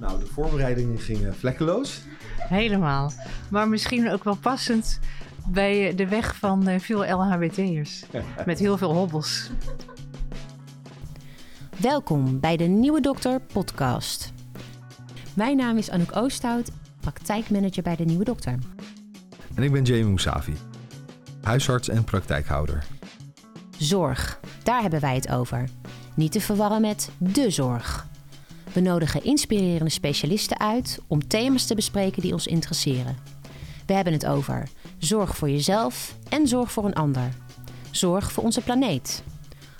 Nou, de voorbereidingen gingen vlekkeloos. Helemaal. Maar misschien ook wel passend bij de weg van eh, veel LHBT'ers. Met heel veel hobbels. Welkom bij de Nieuwe Dokter podcast. Mijn naam is Anouk Oosthout, praktijkmanager bij de Nieuwe Dokter. En ik ben Jamie Moussavi, huisarts en praktijkhouder. Zorg, daar hebben wij het over. Niet te verwarren met de zorg. We nodigen inspirerende specialisten uit om thema's te bespreken die ons interesseren. We hebben het over zorg voor jezelf en zorg voor een ander. Zorg voor onze planeet.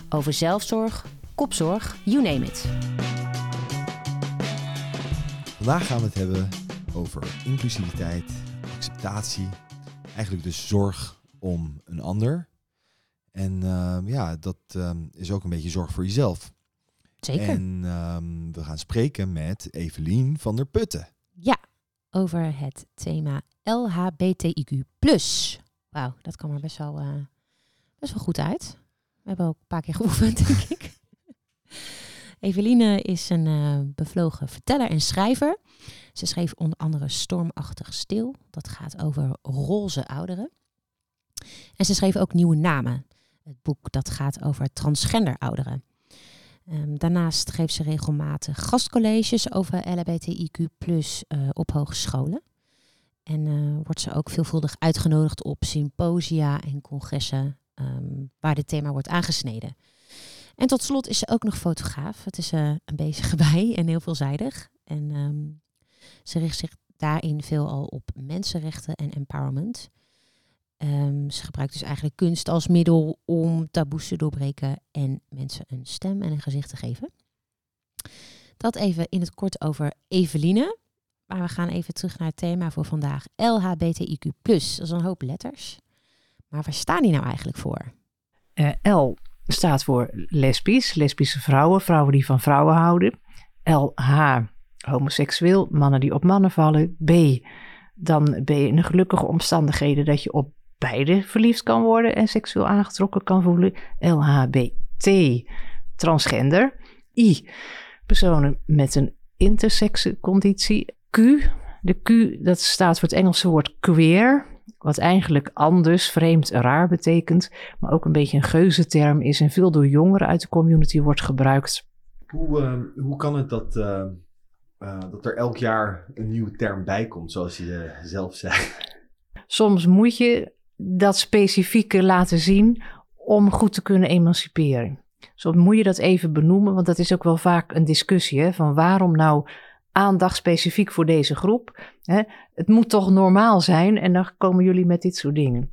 Over zelfzorg, kopzorg, you name it. Vandaag gaan we het hebben over inclusiviteit, acceptatie, eigenlijk dus zorg om een ander. En ehm, ja, dat ehm, is ook een beetje zorg voor jezelf. Zeker. En ehm, we gaan spreken met Evelien van der Putten. Ja, over het thema LHBTIQ+. Wauw, dat kwam er best wel, eh, best wel goed uit. We hebben ook een paar keer geoefend, denk ik. Eveline is een eh, bevlogen verteller en schrijver. Ze schreef onder andere Stormachtig Stil. Dat gaat over roze ouderen. En ze schreef ook Nieuwe Namen. Het boek dat gaat over transgender ouderen. Ehm, daarnaast geeft ze regelmatig gastcolleges over LHBTIQ uh, op hogescholen. En uh, wordt ze ook veelvuldig uitgenodigd op symposia en congressen um, waar dit thema wordt aangesneden. En tot slot is ze ook nog fotograaf. Het is uh, een bezige bij en heel veelzijdig. En um, ze richt zich daarin veelal op mensenrechten en empowerment. Um, ze gebruikt dus eigenlijk kunst als middel om taboes te doorbreken en mensen een stem en een gezicht te geven. Dat even in het kort over Eveline. Maar we gaan even terug naar het thema voor vandaag. LHBTIQ+. Dat is een hoop letters. Maar waar staan die nou eigenlijk voor? Uh, L staat voor lesbisch, lesbische vrouwen, vrouwen die van vrouwen houden. LH, homoseksueel, mannen die op mannen vallen. B, dan ben je in de gelukkige omstandigheden dat je op beide verliefd kan worden en seksueel aangetrokken kan voelen. LHBT, transgender. I, personen met een intersexe conditie. Q, de Q dat staat voor het Engelse woord queer, wat eigenlijk anders, vreemd, raar betekent, maar ook een beetje een geuzenterm is en veel door jongeren uit de community wordt gebruikt. Hoe, uh, hoe kan het dat, uh, uh, dat er elk jaar een nieuwe term bij komt, zoals je zelf zei? Soms moet je dat specifieke laten zien om goed te kunnen emanciperen. Soms moet je dat even benoemen, want dat is ook wel vaak een discussie hè, van waarom nou aandacht specifiek voor deze groep. Hè? Het moet toch normaal zijn en dan komen jullie met dit soort dingen.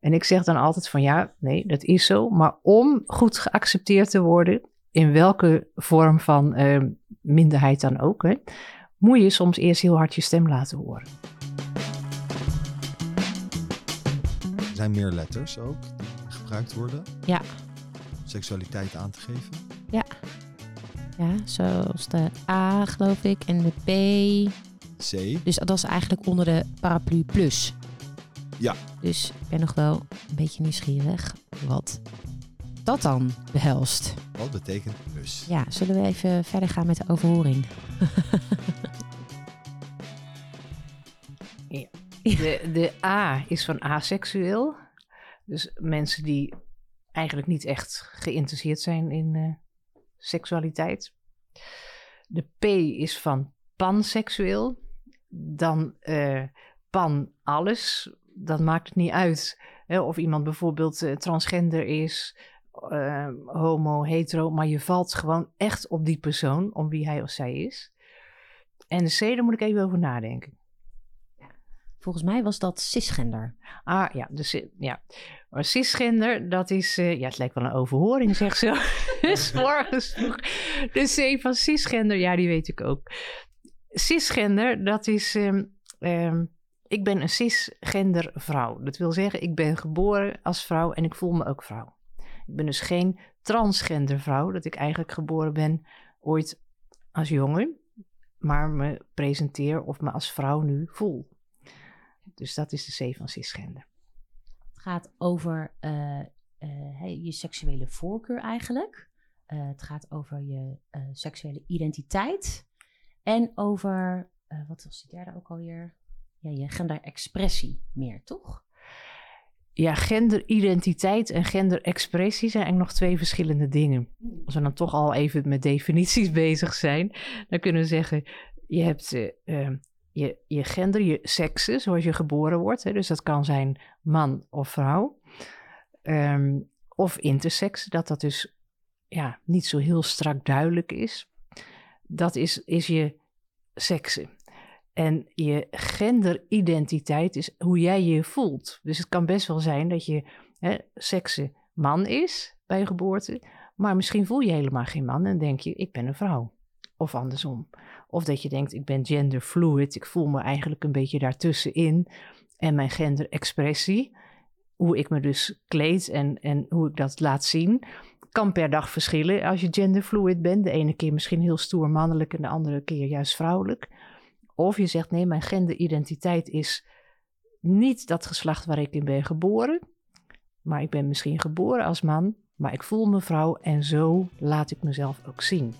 En ik zeg dan altijd van ja, nee, dat is zo. Maar om goed geaccepteerd te worden, in welke vorm van uh, minderheid dan ook, hè, moet je soms eerst heel hard je stem laten horen. Zijn meer letters ook die gebruikt worden. Ja. Seksualiteit aan te geven. Ja. Ja, zoals de A, geloof ik, en de B. C. Dus dat is eigenlijk onder de paraplu plus. Ja. Dus ik ben nog wel een beetje nieuwsgierig wat dat dan behelst. Wat betekent plus? Ja, zullen we even verder gaan met de overhoring? De, de A is van aseksueel. Dus mensen die eigenlijk niet echt geïnteresseerd zijn in uh, seksualiteit. De P is van panseksueel. Dan uh, pan alles. Dan maakt het niet uit hè, of iemand bijvoorbeeld uh, transgender is, homo, hetero. Maar je valt gewoon echt op die persoon, om wie hij of zij is. En de C, daar moet ik even over nadenken. Volgens mij was dat cisgender. Ah ja, dus, ja. Maar cisgender, dat is. Uh, ja, het lijkt wel een overhoring, zeg zo. dus morgens vroeg. De C van cisgender, ja, die weet ik ook. Cisgender, dat is. Um, um, ik ben een cisgender vrouw. Dat wil zeggen, ik ben geboren als vrouw en ik voel me ook vrouw. Ik ben dus geen transgender vrouw, dat ik eigenlijk geboren ben ooit als jongen, maar me presenteer of me als vrouw nu voel. Dus dat is de C van cisgender. Het gaat over uh, uh, je seksuele voorkeur eigenlijk. Uh, het gaat over je seksuele identiteit. En over, eh, wat was die derde ook alweer? Ja, je genderexpressie meer, toch? Ja, genderidentiteit en genderexpressie zijn eigenlijk nog twee verschillende dingen. Als we dan toch al even met definities bezig zijn, dan kunnen we zeggen: je hebt uh, je, je gender, je seksen, zoals je geboren wordt. Hè, dus dat kan zijn man of vrouw. Um, of intersex, dat dat dus ja, niet zo heel strak duidelijk is. Dat is, is je seksen. En je genderidentiteit is hoe jij je voelt. Dus het kan best wel zijn dat je hè, seksen man is bij je geboorte, maar misschien voel je helemaal geen man en denk je, ik ben een vrouw. Of andersom. Of dat je denkt, ik ben genderfluid, ik voel me eigenlijk een beetje daartussenin. En mijn genderexpressie, hoe ik me dus kleed en, en hoe ik dat laat zien, kan per dag verschillen als je genderfluid bent. De ene keer misschien heel stoer mannelijk en de andere keer juist vrouwelijk. Of je zegt, nee, mijn genderidentiteit is niet dat geslacht waar ik in ben geboren. Maar ik ben misschien geboren als man, maar ik voel me vrouw en zo laat ik mezelf ook zien.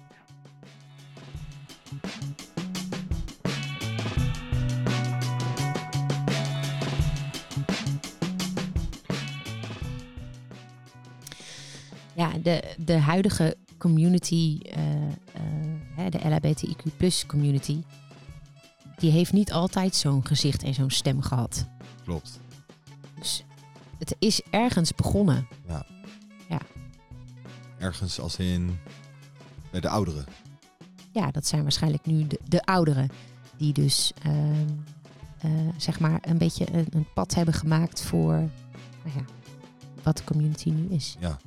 Ja, de, de huidige community, uh, uh, de LHBTIQ plus community, die heeft niet altijd zo'n gezicht en zo'n stem gehad. Klopt. Dus het is ergens begonnen. Ja. Ja. Ergens als in bij de ouderen. Ja, dat zijn waarschijnlijk nu de, de ouderen. Die dus uh, uh, zeg maar een beetje een, een, pad hebben gemaakt voor nou ja, wat de community nu is. Ja.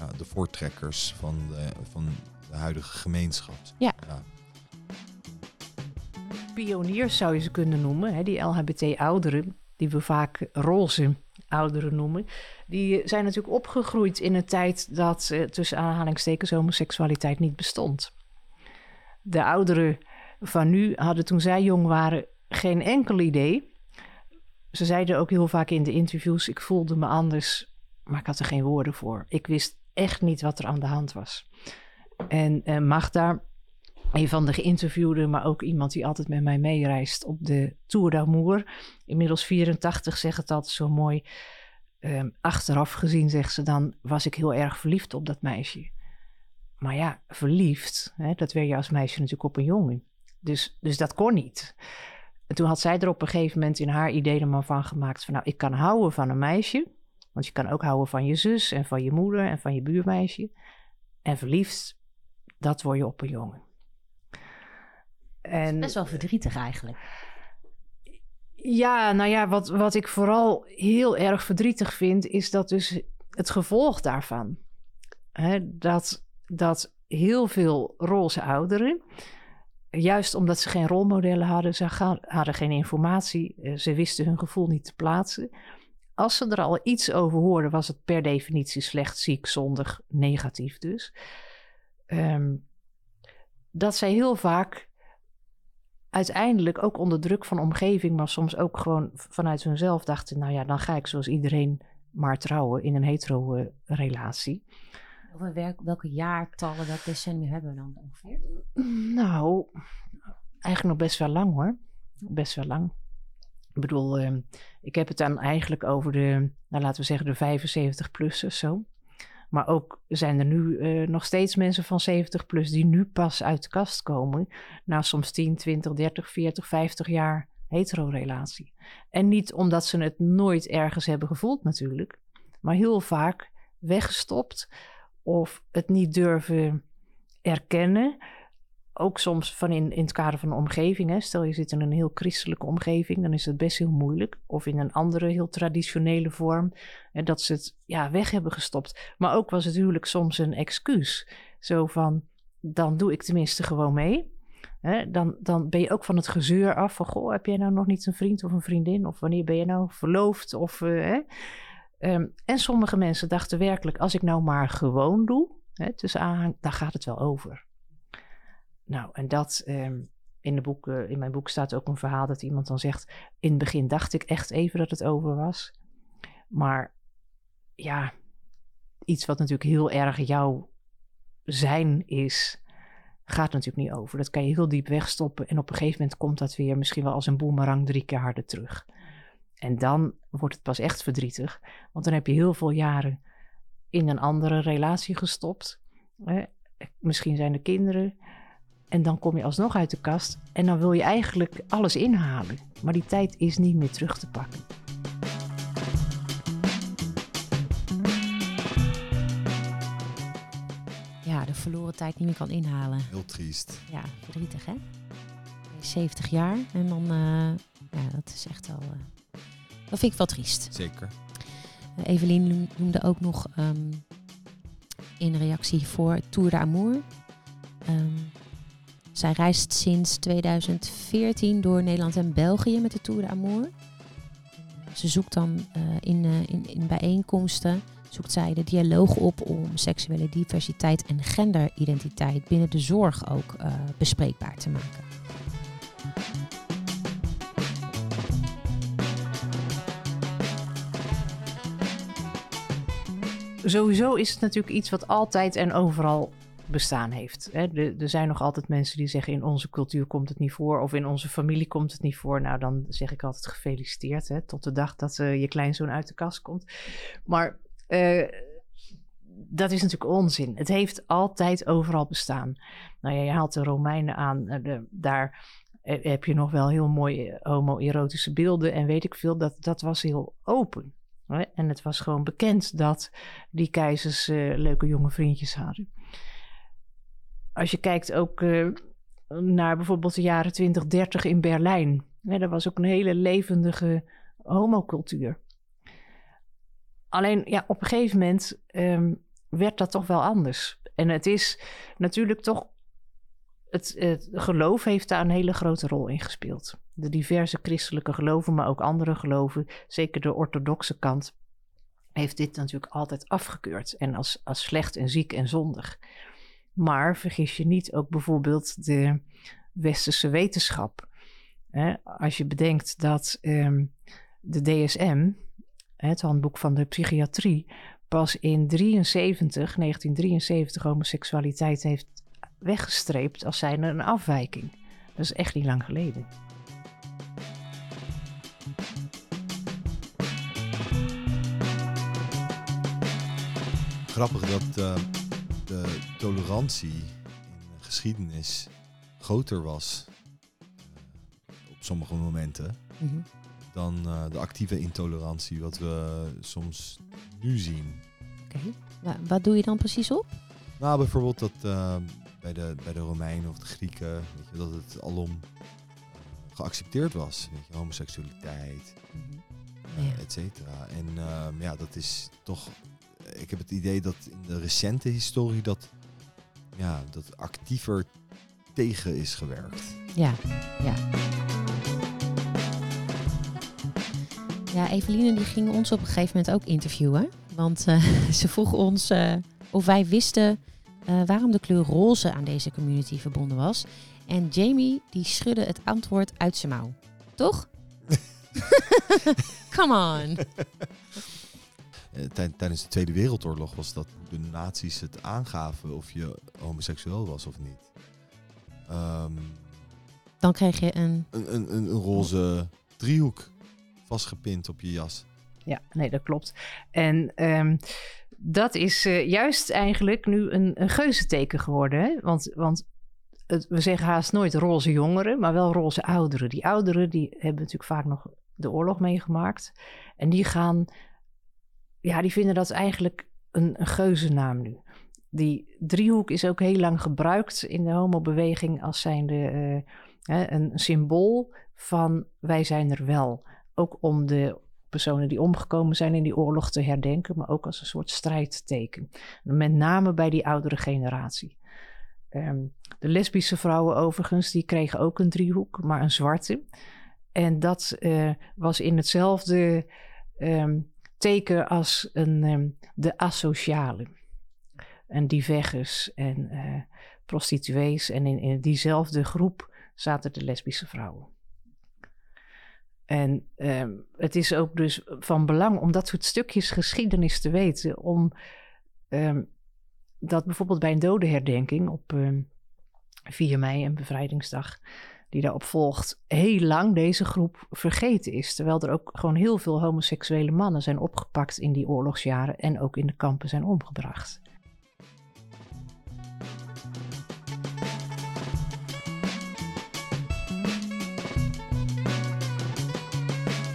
Ja de voortrekkers van de, van de huidige gemeenschap. Ja. ja. Pioniers zou je ze kunnen noemen, hè, die LHBT-ouderen, die we vaak roze ouderen noemen, die zijn natuurlijk opgegroeid in een tijd dat uh, tussen aanhalingstekens homoseksualiteit niet bestond. De ouderen van nu hadden toen zij jong waren geen enkel idee. Ze zeiden ook heel vaak in de interviews: ik voelde me anders, maar ik had er geen woorden voor. Ik wist echt niet wat er aan de hand was. En uh, Magda, een van de geïnterviewden, maar ook iemand die altijd met mij meereist op de Tour d'Amour. Inmiddels 84, zegt het altijd zo mooi. Um, achteraf gezien, zegt ze dan, was ik heel erg verliefd op dat meisje. Maar ja, verliefd, hè, dat werd je als meisje natuurlijk op een jongen. Dus, dus dat kon niet. En toen had zij er op een gegeven moment in haar idee er maar van gemaakt van, nou, ik kan houden van een meisje. Want je kan ook houden van je zus en van je moeder en van je buurmeisje. En verliefd, dat word je op een jongen. En, best wel verdrietig eigenlijk. Ja, nou ja, wat, wat ik vooral heel erg verdrietig vind, is dat dus het gevolg daarvan. Hè, dat, dat heel veel roze ouderen, juist omdat ze geen rolmodellen hadden, ze hadden geen informatie, ze wisten hun gevoel niet te plaatsen. Als ze er al iets over hoorden, was het per definitie slecht, ziek, zondig, negatief dus. Um, dat zij heel vaak uiteindelijk ook onder druk van omgeving, maar soms ook gewoon vanuit hunzelf dachten: nou ja, dan ga ik zoals iedereen maar trouwen in een hetero-relatie. Over welke jaartallen, welk decennium hebben we dan ongeveer? Nou, eigenlijk nog best wel lang hoor. Best wel lang. Ik bedoel, uh, ik heb het dan eigenlijk over de, nou laten we zeggen, de 75-plussers zo. Maar ook zijn er nu uh, nog steeds mensen van 70 plus die nu pas uit de kast komen. Na soms 10, 20, 30, 40, 50 jaar hetero-relatie. En niet omdat ze het nooit ergens hebben gevoeld natuurlijk. Maar heel vaak weggestopt of het niet durven erkennen ook soms van in, in het kader van de omgeving. Hè. Stel je zit in een heel christelijke omgeving, dan is het best heel moeilijk. Of in een andere heel traditionele vorm. En dat ze het ja, weg hebben gestopt. Maar ook was het huwelijk soms een excuus. Zo van, dan doe ik tenminste gewoon mee. Hè, dan, dan ben je ook van het gezeur af van... goh, heb jij nou nog niet een vriend of een vriendin? Of wanneer ben je nou verloofd? Of, uh, hè? Um, en sommige mensen dachten werkelijk... als ik nou maar gewoon doe, hè, tussen dan gaat het wel over. Nou, en dat um, in, de boek, uh, in mijn boek staat ook een verhaal dat iemand dan zegt: In het begin dacht ik echt even dat het over was. Maar ja, iets wat natuurlijk heel erg jouw zijn is, gaat natuurlijk niet over. Dat kan je heel diep wegstoppen en op een gegeven moment komt dat weer misschien wel als een boemerang drie keer harder terug. En dan wordt het pas echt verdrietig, want dan heb je heel veel jaren in een andere relatie gestopt. Misschien zijn er kinderen. En dan kom je alsnog uit de kast en dan wil je eigenlijk alles inhalen. Maar die tijd is niet meer terug te pakken. Ja, de verloren tijd niet meer kan inhalen. Heel triest. Ja, verdrietig hè? 70 jaar en dan, uh, ja, dat is echt wel, uh, dat vind ik wel triest. Zeker. Uh, Evelien noemde ook nog um, in reactie voor Tour de Amour. Um, zij reist sinds 2014 door Nederland en België met de Tour Amour. Ze zoekt dan in, in, in bijeenkomsten zoekt zij de dialoog op om seksuele diversiteit en genderidentiteit binnen de zorg ook uh, bespreekbaar te maken. Sowieso is het natuurlijk iets wat altijd en overal bestaan heeft. Er, zijn nog altijd mensen die zeggen in onze cultuur komt het niet voor of in onze familie komt het niet voor. Nou, dan zeg ik altijd gefeliciteerd hè, tot de dag dat uh, je kleinzoon uit de kast komt. Maar uh, dat is natuurlijk onzin. Het heeft altijd overal bestaan. Nou ja, je haalt de Romeinen aan. De, daar heb je nog wel heel mooie homoerotische beelden en weet ik veel. Dat, dat was heel open. En het was gewoon bekend dat die keizers leuke jonge vriendjes hadden. Als je kijkt ook uh, naar bijvoorbeeld de jaren 20, 30 in Berlijn. Hè, dat was ook een hele levendige homocultuur. Alleen ja, op een gegeven moment um, werd dat toch wel anders. En het is natuurlijk toch. Het, het, geloof heeft daar een hele grote rol in gespeeld. De diverse christelijke geloven, maar ook andere geloven, zeker de orthodoxe kant, heeft dit natuurlijk altijd afgekeurd. En als, als slecht en ziek en zondig. Maar vergis je niet ook bijvoorbeeld de westerse wetenschap. als je bedenkt dat um, de DSM, het handboek van de psychiatrie, pas in 73, 1973 homoseksualiteit heeft weggestreept als zijnde een afwijking. Dat is echt niet lang geleden. Grappig dat uh, de tolerantie in geschiedenis groter was uh, op sommige momenten. Mm -hmm dan uh, de actieve intolerantie, wat we soms nu zien. Oké, okay. wat doe je dan precies op? Nou, bijvoorbeeld dat uh, bij, de, bij de Romeinen of de Grieken, weet je, dat het alom geaccepteerd was. Weet je, homoseksualiteit, mm -hmm. ja. et cetera. En ehm, ja, dat is toch... Ik heb het idee dat in de recente historie dat, ja, dat actiever tegen is gewerkt. Ja, ja. Ja, Eveline die ging ons op een gegeven moment ook interviewen. Want uh, ze vroeg ons uh, of wij wisten uh, waarom de kleur roze aan deze community verbonden was. En Jamie die schudde het antwoord uit zijn mouw. Toch? Come on. Tijdens de Tweede Wereldoorlog was dat de nazi's het aangaven of je homoseksueel was of niet. Um, Dan kreeg je een... Een, een, een roze driehoek vastgepind op je jas. Ja, nee, dat klopt. En um, dat is uh, juist eigenlijk nu een, een geuzenteken geworden. Hè? Want, want het, we zeggen haast nooit roze jongeren, maar wel roze ouderen. Die ouderen die hebben natuurlijk vaak nog de oorlog meegemaakt. En die gaan, ja, die vinden dat eigenlijk een, een geuzennaam nu. Die driehoek is ook heel lang gebruikt in de homobeweging als zijnde uh, een symbool van wij zijn er wel. Ook om de personen die omgekomen zijn in die oorlog te herdenken, maar ook als een soort strijdteken. Met name bij die oudere generatie. Um, de lesbische vrouwen overigens, die kregen ook een driehoek, maar een zwarte. En dat uh, was in hetzelfde um, teken als een, um, de asociale. En divergus en uh, prostituees. En in, in diezelfde groep zaten de lesbische vrouwen. En um, het is ook dus van belang om dat soort stukjes geschiedenis te weten. Om um, dat bijvoorbeeld bij een dodenherdenking op um, 4 mei en bevrijdingsdag, die daarop volgt, heel lang deze groep vergeten is. Terwijl er ook gewoon heel veel homoseksuele mannen zijn opgepakt in die oorlogsjaren en ook in de kampen zijn omgebracht.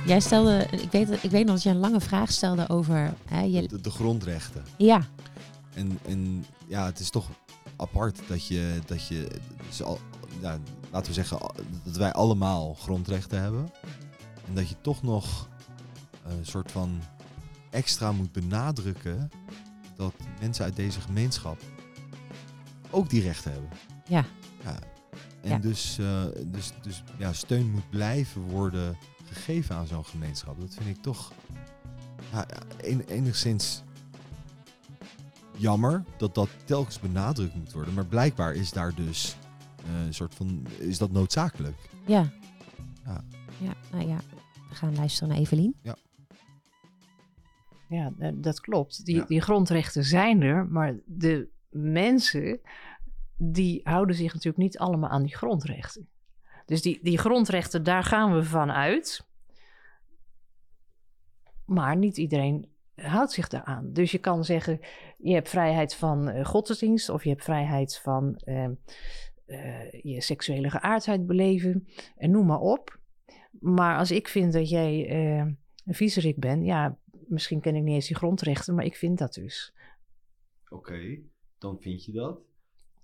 Jij stelde, ik weet, ik weet nog dat je een lange vraag stelde over hè, je, De, de grondrechten. ja, En, en ja, het is toch apart dat je, dat je dus al, ja, laten we zeggen, dat wij allemaal grondrechten hebben. En dat je toch nog een soort van extra moet benadrukken dat mensen uit deze gemeenschap ook die rechten hebben. Ja. ja. En Ja. dus, eh, dus, dus ja, steun moet blijven worden gegeven aan zo'n gemeenschap. Dat vind ik toch ja, en- enigszins jammer dat dat telkens benadrukt moet worden. Maar blijkbaar is daar dus eh, een soort van, is dat noodzakelijk. ja. Ja. Ja, nou ja, we gaan luisteren naar Evelien. Ja, eh, dat klopt. Die, Ja. die grondrechten zijn er, maar de mensen die houden zich natuurlijk niet allemaal aan die grondrechten. Dus die, die grondrechten, daar gaan we van uit. Maar niet iedereen houdt zich daaraan. Dus je kan zeggen, je hebt vrijheid van eh, godsdienst of je hebt vrijheid van eh, eh, je seksuele geaardheid beleven en noem maar op. Maar als ik vind dat jij eh, een viezerik bent, ja, misschien ken ik niet eens die grondrechten, maar ik vind dat dus. Oké, dan vind je dat.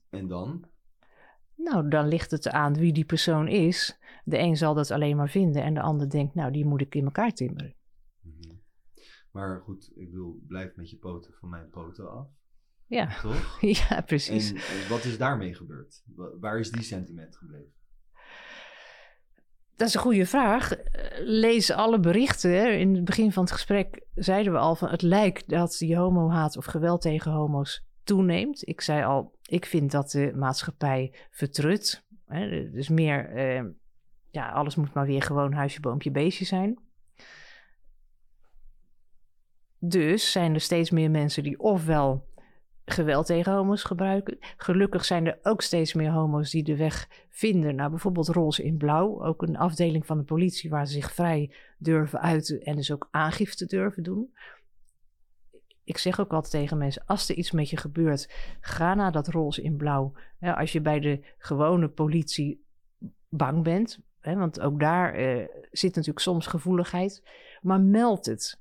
En dan? Nou, dan ligt het aan wie die persoon is. De een zal dat alleen maar vinden en de ander denkt, nou, die moet ik in elkaar timmeren. Maar goed, ik bedoel, blijf met je poten van mijn poten af, Ja, toch? ja precies. En eh, wat is daarmee gebeurd? Wa- Waar is die sentiment gebleven? Dat is een goede vraag. Eh, Lees alle berichten. In het begin van het gesprek zeiden we al van het lijkt dat die homohaat of geweld tegen homo's toeneemt. Ik zei al, ik vind dat de maatschappij vertrut. Hè. Dus meer, eh, ja, alles moet maar weer gewoon huisje, boompje, beestje zijn. Dus zijn er steeds meer mensen die ofwel geweld tegen homo's gebruiken. Gelukkig zijn er ook steeds meer homo's die de weg vinden naar bijvoorbeeld Roze in Blauw. Ook een afdeling van de politie waar ze zich vrij durven uiten en dus ook aangifte durven doen. Ik zeg ook altijd tegen mensen, als er iets met je gebeurt, ga naar dat Roze in Blauw. Als je bij de gewone politie bang bent, hè, want ook daar eh, zit natuurlijk soms gevoeligheid, maar meld het.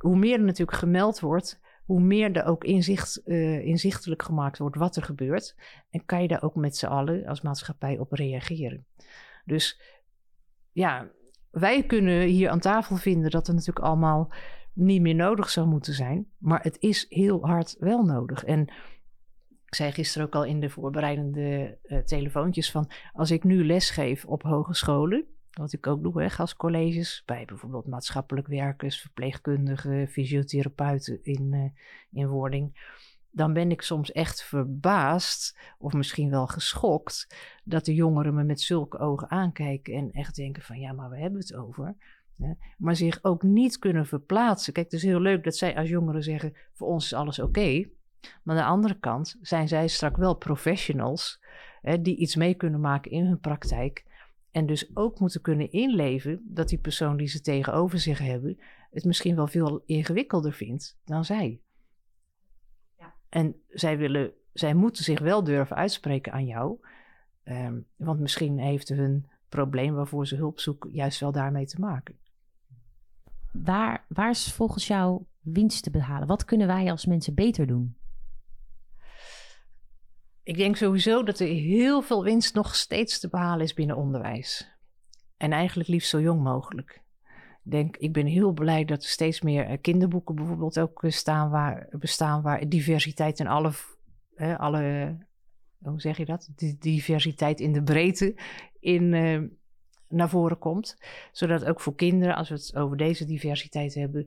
Hoe meer er natuurlijk gemeld wordt, hoe meer er ook inzicht, eh, inzichtelijk gemaakt wordt wat er gebeurt. En kan je daar ook met z'n allen als maatschappij op reageren. Dus ja, wij kunnen hier aan tafel vinden dat het natuurlijk allemaal niet meer nodig zou moeten zijn. Maar het is heel hard wel nodig. En ik zei gisteren ook al in de voorbereidende eh, telefoontjes van... als ik nu lesgeef op hogescholen, wat ik ook doe, hè, gastcolleges... bij bijvoorbeeld maatschappelijk werkers, verpleegkundigen, fysiotherapeuten in, eh, in wording... dan ben ik soms echt verbaasd of misschien wel geschokt... dat de jongeren me met zulke ogen aankijken en echt denken van... ja, maar we hebben het over... hè, maar zich ook niet kunnen verplaatsen. Kijk, het is heel leuk dat zij als jongeren zeggen: voor ons is alles oké. Maar aan de andere kant zijn zij straks wel professionals hè, die iets mee kunnen maken in hun praktijk. En dus ook moeten kunnen inleven dat die persoon die ze tegenover zich hebben het misschien wel veel ingewikkelder vindt dan zij. Ja. En zij, willen, zij moeten zich wel durven uitspreken aan jou. Ehm, want misschien heeft hun probleem waarvoor ze hulp zoeken juist wel daarmee te maken. Waar, waar is volgens jou winst te behalen? Wat kunnen wij als mensen beter doen? Ik denk sowieso dat er heel veel winst nog steeds te behalen is binnen onderwijs. En eigenlijk liefst zo jong mogelijk. Ik denk, ik ben heel blij dat er steeds meer eh, kinderboeken bijvoorbeeld ook bestaan waar, bestaan waar diversiteit in alle, eh, alle, hoe zeg je dat? Die diversiteit in de breedte in, eh, naar voren komt. Zodat ook voor kinderen, als we het over deze diversiteit hebben,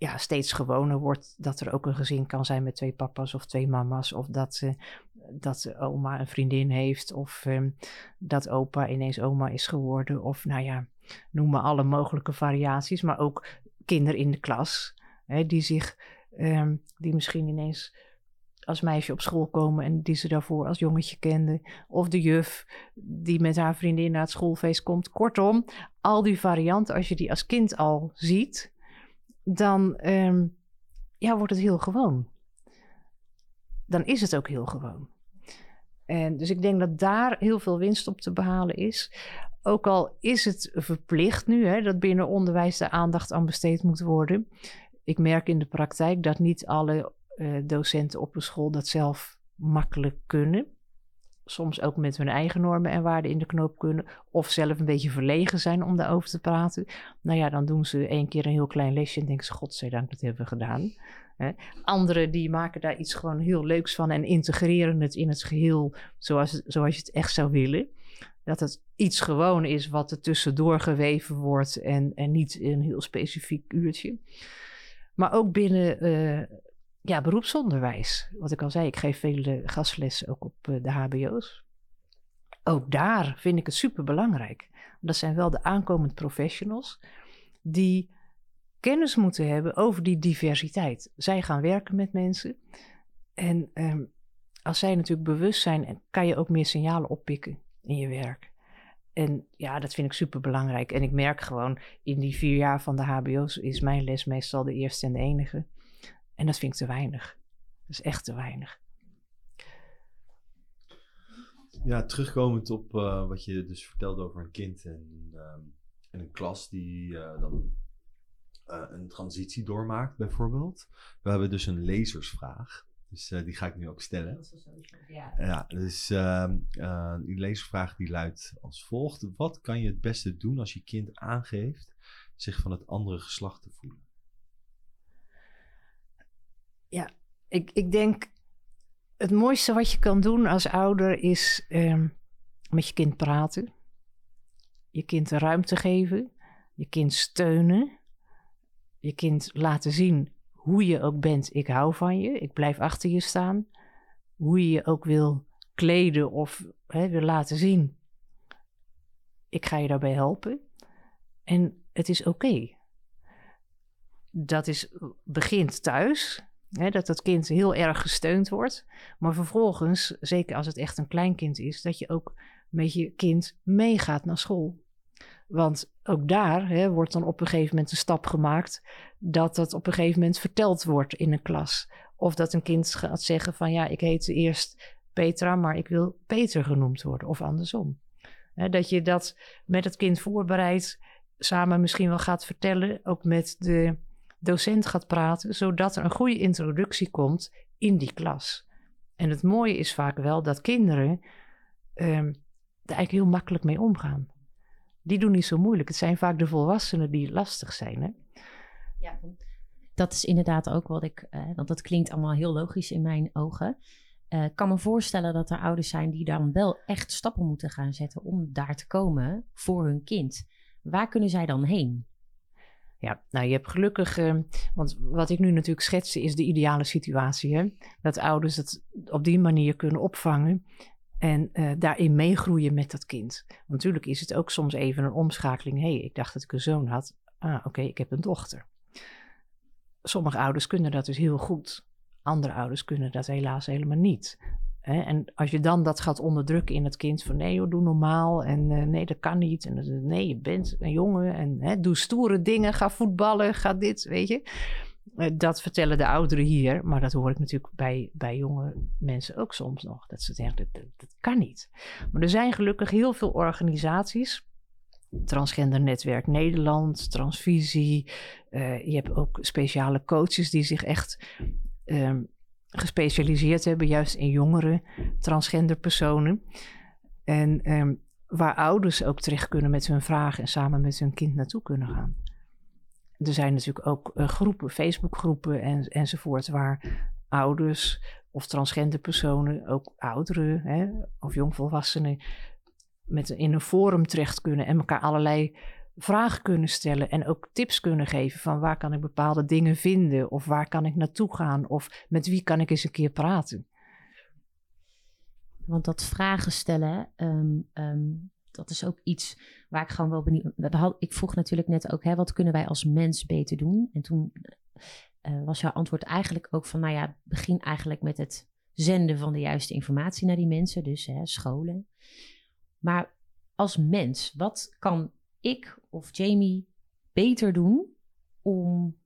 ja, steeds gewoner wordt dat er ook een gezin kan zijn met twee papa's of twee mama's. Of dat, eh, dat oma een vriendin heeft. Of ehm, dat opa ineens oma is geworden. Of nou ja, noem maar alle mogelijke variaties. Maar ook kinderen in de klas. Hè, die zich, ehm, die misschien ineens als meisje op school komen en die ze daarvoor als jongetje kende. Of de juf die met haar vriendin naar het schoolfeest komt. Kortom, al die varianten, als je die als kind al ziet, dan ehm, ja, wordt het heel gewoon. Dan is het ook heel gewoon. En dus ik denk dat daar heel veel winst op te behalen is. Ook al is het verplicht nu hè, dat binnen onderwijs de aandacht aan besteed moet worden. Ik merk in de praktijk dat niet alle uh, docenten op een school dat zelf makkelijk kunnen. Soms ook met hun eigen normen en waarden in de knoop kunnen. Of zelf een beetje verlegen zijn om daarover te praten. Nou ja, dan doen ze één keer een heel klein lesje en denken ze: Godzijdank, dat hebben we gedaan. Anderen die maken daar iets gewoon heel leuks van en integreren het in het geheel zoals, zoals je het echt zou willen. Dat het iets gewoon is wat er tussendoor geweven wordt en, en niet een heel specifiek uurtje. Maar ook binnen uh, ja, beroepsonderwijs. Wat ik al zei, ik geef vele gastlessen ook op uh, de HBO's. Ook daar vind ik het super belangrijk. Dat zijn wel de aankomend professionals die kennis moeten hebben over die diversiteit. Zij gaan werken met mensen. En um, als zij natuurlijk bewust zijn, kan je ook meer signalen oppikken in je werk. En ja, dat vind ik super belangrijk. En ik merk gewoon, in die vier jaar van de HBO's is mijn les meestal de eerste en de enige. En dat vind ik te weinig. Dat is echt te weinig. Ja, terugkomend op uh, wat je dus vertelde over een kind en, um, en een klas die uh, dan uh, een transitie doormaakt, bijvoorbeeld. We hebben dus een lezersvraag. Dus uh, die ga ik nu ook stellen. Ja, ja dus uh, uh, die lezersvraag die luidt als volgt. Wat kan je het beste doen als je kind aangeeft zich van het andere geslacht te voelen? Ja, ik, ik denk het mooiste wat je kan doen als ouder is ehm, met je kind praten. Je kind ruimte geven. Je kind steunen je kind laten zien hoe je ook bent. Ik hou van je, ik blijf achter je staan. Hoe je je ook wil kleden of hè, wil laten zien. Ik ga je daarbij helpen. En het is oké. Dat is, begint thuis. Dat dat kind heel erg gesteund wordt. Maar vervolgens, zeker als het echt een kleinkind is, dat je ook met je kind meegaat naar school. Want ook daar wordt dan op een gegeven moment een stap gemaakt dat dat op een gegeven moment verteld wordt in een klas. Of dat een kind gaat zeggen van ja, ik heette eerst Petra, maar ik wil Peter genoemd worden. Of andersom. Dat je dat met het kind voorbereidt, samen misschien wel gaat vertellen, ook met de docent gaat praten, zodat er een goede introductie komt in die klas. En het mooie is vaak wel dat kinderen um, er eigenlijk heel makkelijk mee omgaan die doen niet zo moeilijk. Het zijn vaak de volwassenen die lastig zijn. Hè? Ja, dat is inderdaad ook wat ik, uh, want dat klinkt allemaal heel logisch in mijn ogen. Uh, ik kan me voorstellen dat er ouders zijn die dan wel echt stappen moeten gaan zetten om daar te komen voor hun kind. Waar kunnen zij dan heen? Ja, nou je hebt gelukkig, uh, want wat ik nu natuurlijk schetste is de ideale situatie. Hè? Dat ouders het op die manier kunnen opvangen en uh, daarin meegroeien met dat kind. Want natuurlijk is het ook soms even een omschakeling. Hey, ik dacht dat ik een zoon had. Ah, oké, ik heb een dochter. Sommige ouders kunnen dat dus heel goed. Andere ouders kunnen dat helaas helemaal niet. En als je dan dat gaat onderdrukken in het kind van nee joh, doe normaal en uh, nee dat kan niet en nee je bent een jongen en hè, doe stoere dingen, ga voetballen, ga dit, weet je. Eh, dat vertellen de ouderen hier, maar dat hoor ik natuurlijk bij, bij jonge mensen ook soms nog. Dat ze zeggen, dat, dat kan niet. Maar er zijn gelukkig heel veel organisaties. Transgender Netwerk Nederland, Transvisie. Uh, je hebt ook speciale coaches die zich echt um, gespecialiseerd hebben, juist in jongere transgender personen. En um, waar ouders ook terecht kunnen met hun vragen en samen met hun kind naartoe kunnen gaan er zijn natuurlijk ook uh, groepen, Facebookgroepen en, enzovoort, waar ouders of transgender personen, ook ouderen hè, of jongvolwassenen, met, in een forum terecht kunnen en elkaar allerlei vragen kunnen stellen en ook tips kunnen geven van waar kan ik bepaalde dingen vinden of waar kan ik naartoe gaan of met wie kan ik eens een keer praten. Want dat vragen stellen, um, um, dat is ook iets waar ik gewoon wel benieuwd... Ik vroeg natuurlijk net ook, hè, wat kunnen wij als mens beter doen? En toen eh, was jouw antwoord eigenlijk ook van, nou ja, begin eigenlijk met het zenden van de juiste informatie naar die mensen, dus hè, scholen. Maar als mens, wat kan ik of Jamie beter doen om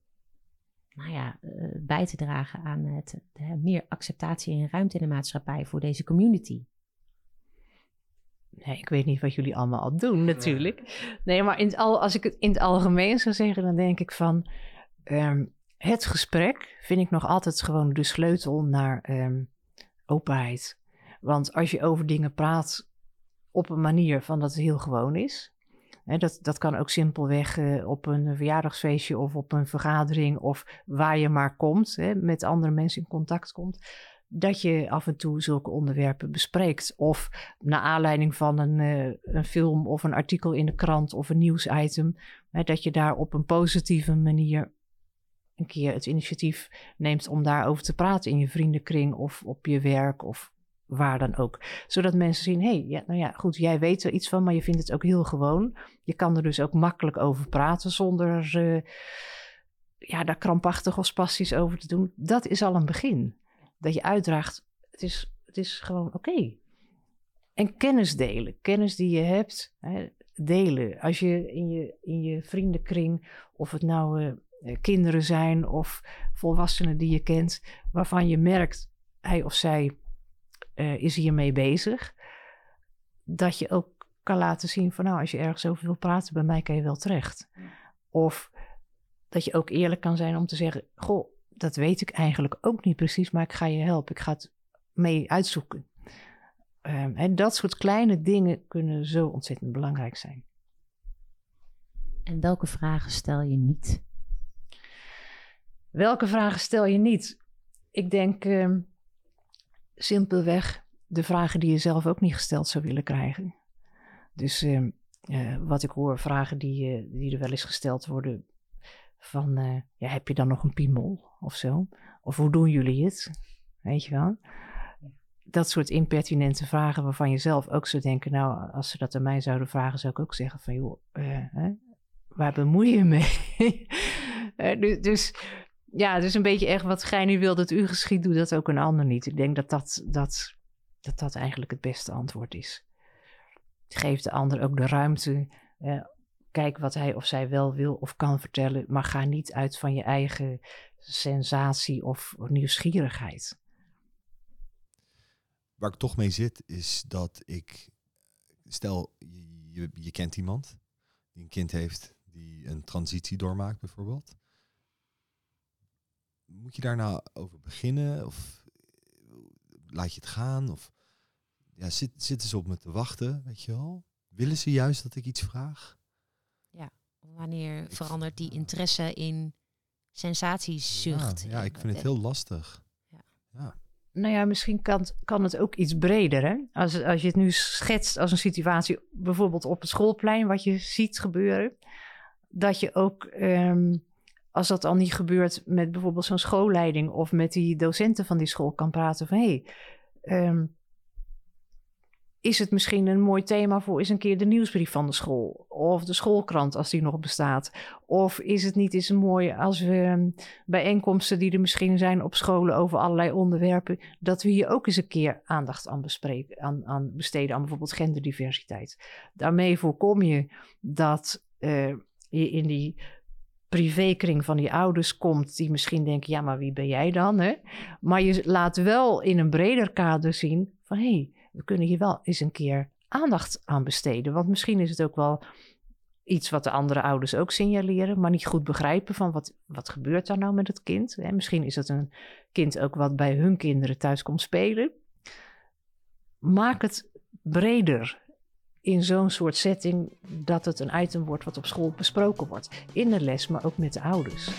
nou ja, eh, bij te dragen aan het, hè, meer acceptatie en ruimte in de maatschappij voor deze community? Nee, ik weet niet wat jullie allemaal al doen, natuurlijk. Nee, maar in het al, als ik het in het algemeen zou zeggen, dan denk ik van. ehm, het gesprek vind ik nog altijd gewoon de sleutel naar ehm, openheid. Want als je over dingen praat op een manier van dat het heel gewoon is. Dat, dat kan ook simpelweg eh, op een verjaardagsfeestje of op een vergadering of waar je maar komt, met andere mensen in contact komt. Dat je af en toe zulke onderwerpen bespreekt. Of naar aanleiding van een, eh, een film of een artikel in de krant of een nieuwsitem. Hè, dat je daar op een positieve manier een keer het initiatief neemt om daarover te praten in je vriendenkring of op je werk of waar dan ook. Zodat mensen zien, hé, hey, ja, nou ja, goed, jij weet er iets van, maar je vindt het ook heel gewoon. Je kan er dus ook makkelijk over praten zonder eh, ja, daar krampachtig of spastisch over te doen. Dat is al een begin. Dat je uitdraagt, het is, het is gewoon oké. En kennis delen, kennis die je hebt, hè, delen. Als je in je, in je vriendenkring, of het nou eh, eh, kinderen zijn of volwassenen die je kent, waarvan je merkt, hij of zij eh, is hiermee bezig, dat je ook kan laten zien van nou, als je ergens over wil praten, bij mij kan je wel terecht. Of dat je ook eerlijk kan zijn om te zeggen, goh, dat weet ik eigenlijk ook niet precies, maar ik ga je helpen, ik ga het mee uitzoeken. Ehm, en dat soort kleine dingen kunnen zo ontzettend belangrijk zijn. En welke vragen stel je niet? Welke vragen stel je niet? Ik denk ehm, simpelweg de vragen die je zelf ook niet gesteld zou willen krijgen. Dus ehm, eh, wat ik hoor, vragen die, eh, die er wel eens gesteld worden van, eh, ja, heb je dan nog een piemel of zo? Of hoe doen jullie het? Weet je wel? Dat soort impertinente vragen waarvan je zelf ook zou denken, nou, als ze dat aan mij zouden vragen, zou ik ook zeggen van, joh, hè, waar bemoei je mee? Dus ja, het is een beetje echt wat gij nu wil dat u geschiet, doe dat ook een ander niet. Ik denk dat dat, dat, dat, dat eigenlijk het beste antwoord is. Geef de ander ook de ruimte. kijk wat hij of zij wel wil of kan vertellen, maar ga niet uit van je eigen sensatie of nieuwsgierigheid. Waar ik toch mee zit, is dat ik... Stel, je, je kent iemand die een kind heeft die een transitie doormaakt bijvoorbeeld. Moet je daar nou over beginnen? Of laat je het gaan? Of ja, zit, zitten ze op me te wachten, weet je wel? Willen ze juist dat ik iets vraag? Wanneer verandert die interesse in sensatiezucht? Ja, ja, ik vind het heel lastig. Ja. ja. Nou ja, misschien kan, kan het ook iets breder. Hè? Als, als je het nu schetst als een situatie, bijvoorbeeld op het schoolplein, wat je ziet gebeuren. Dat je ook, ehm, als dat al niet gebeurt met bijvoorbeeld zo'n schoolleiding of met die docenten van die school, kan praten van hé, hey, ehm, is het misschien een mooi thema voor eens een keer de nieuwsbrief van de school? Of de schoolkrant als die nog bestaat? Of is het niet eens mooi als we ehm, bijeenkomsten die er misschien zijn op scholen over allerlei onderwerpen, dat we hier ook eens een keer aandacht aan, bespreken, aan, aan besteden, aan bijvoorbeeld genderdiversiteit. Daarmee voorkom je dat eh, je in die privékring van die ouders komt, die misschien denken, ja, maar wie ben jij dan? Hè? Maar je laat wel in een breder kader zien van, hé, hey, we kunnen hier wel eens een keer aandacht aan besteden. Want misschien is het ook wel iets wat de andere ouders ook signaleren, maar niet goed begrijpen van wat, wat gebeurt daar nou met het kind. Hè? Misschien is het een kind ook wat bij hun kinderen thuis komt spelen. Maak het breder in zo'n soort setting dat het een item wordt wat op school besproken wordt. In de les, maar ook met de ouders.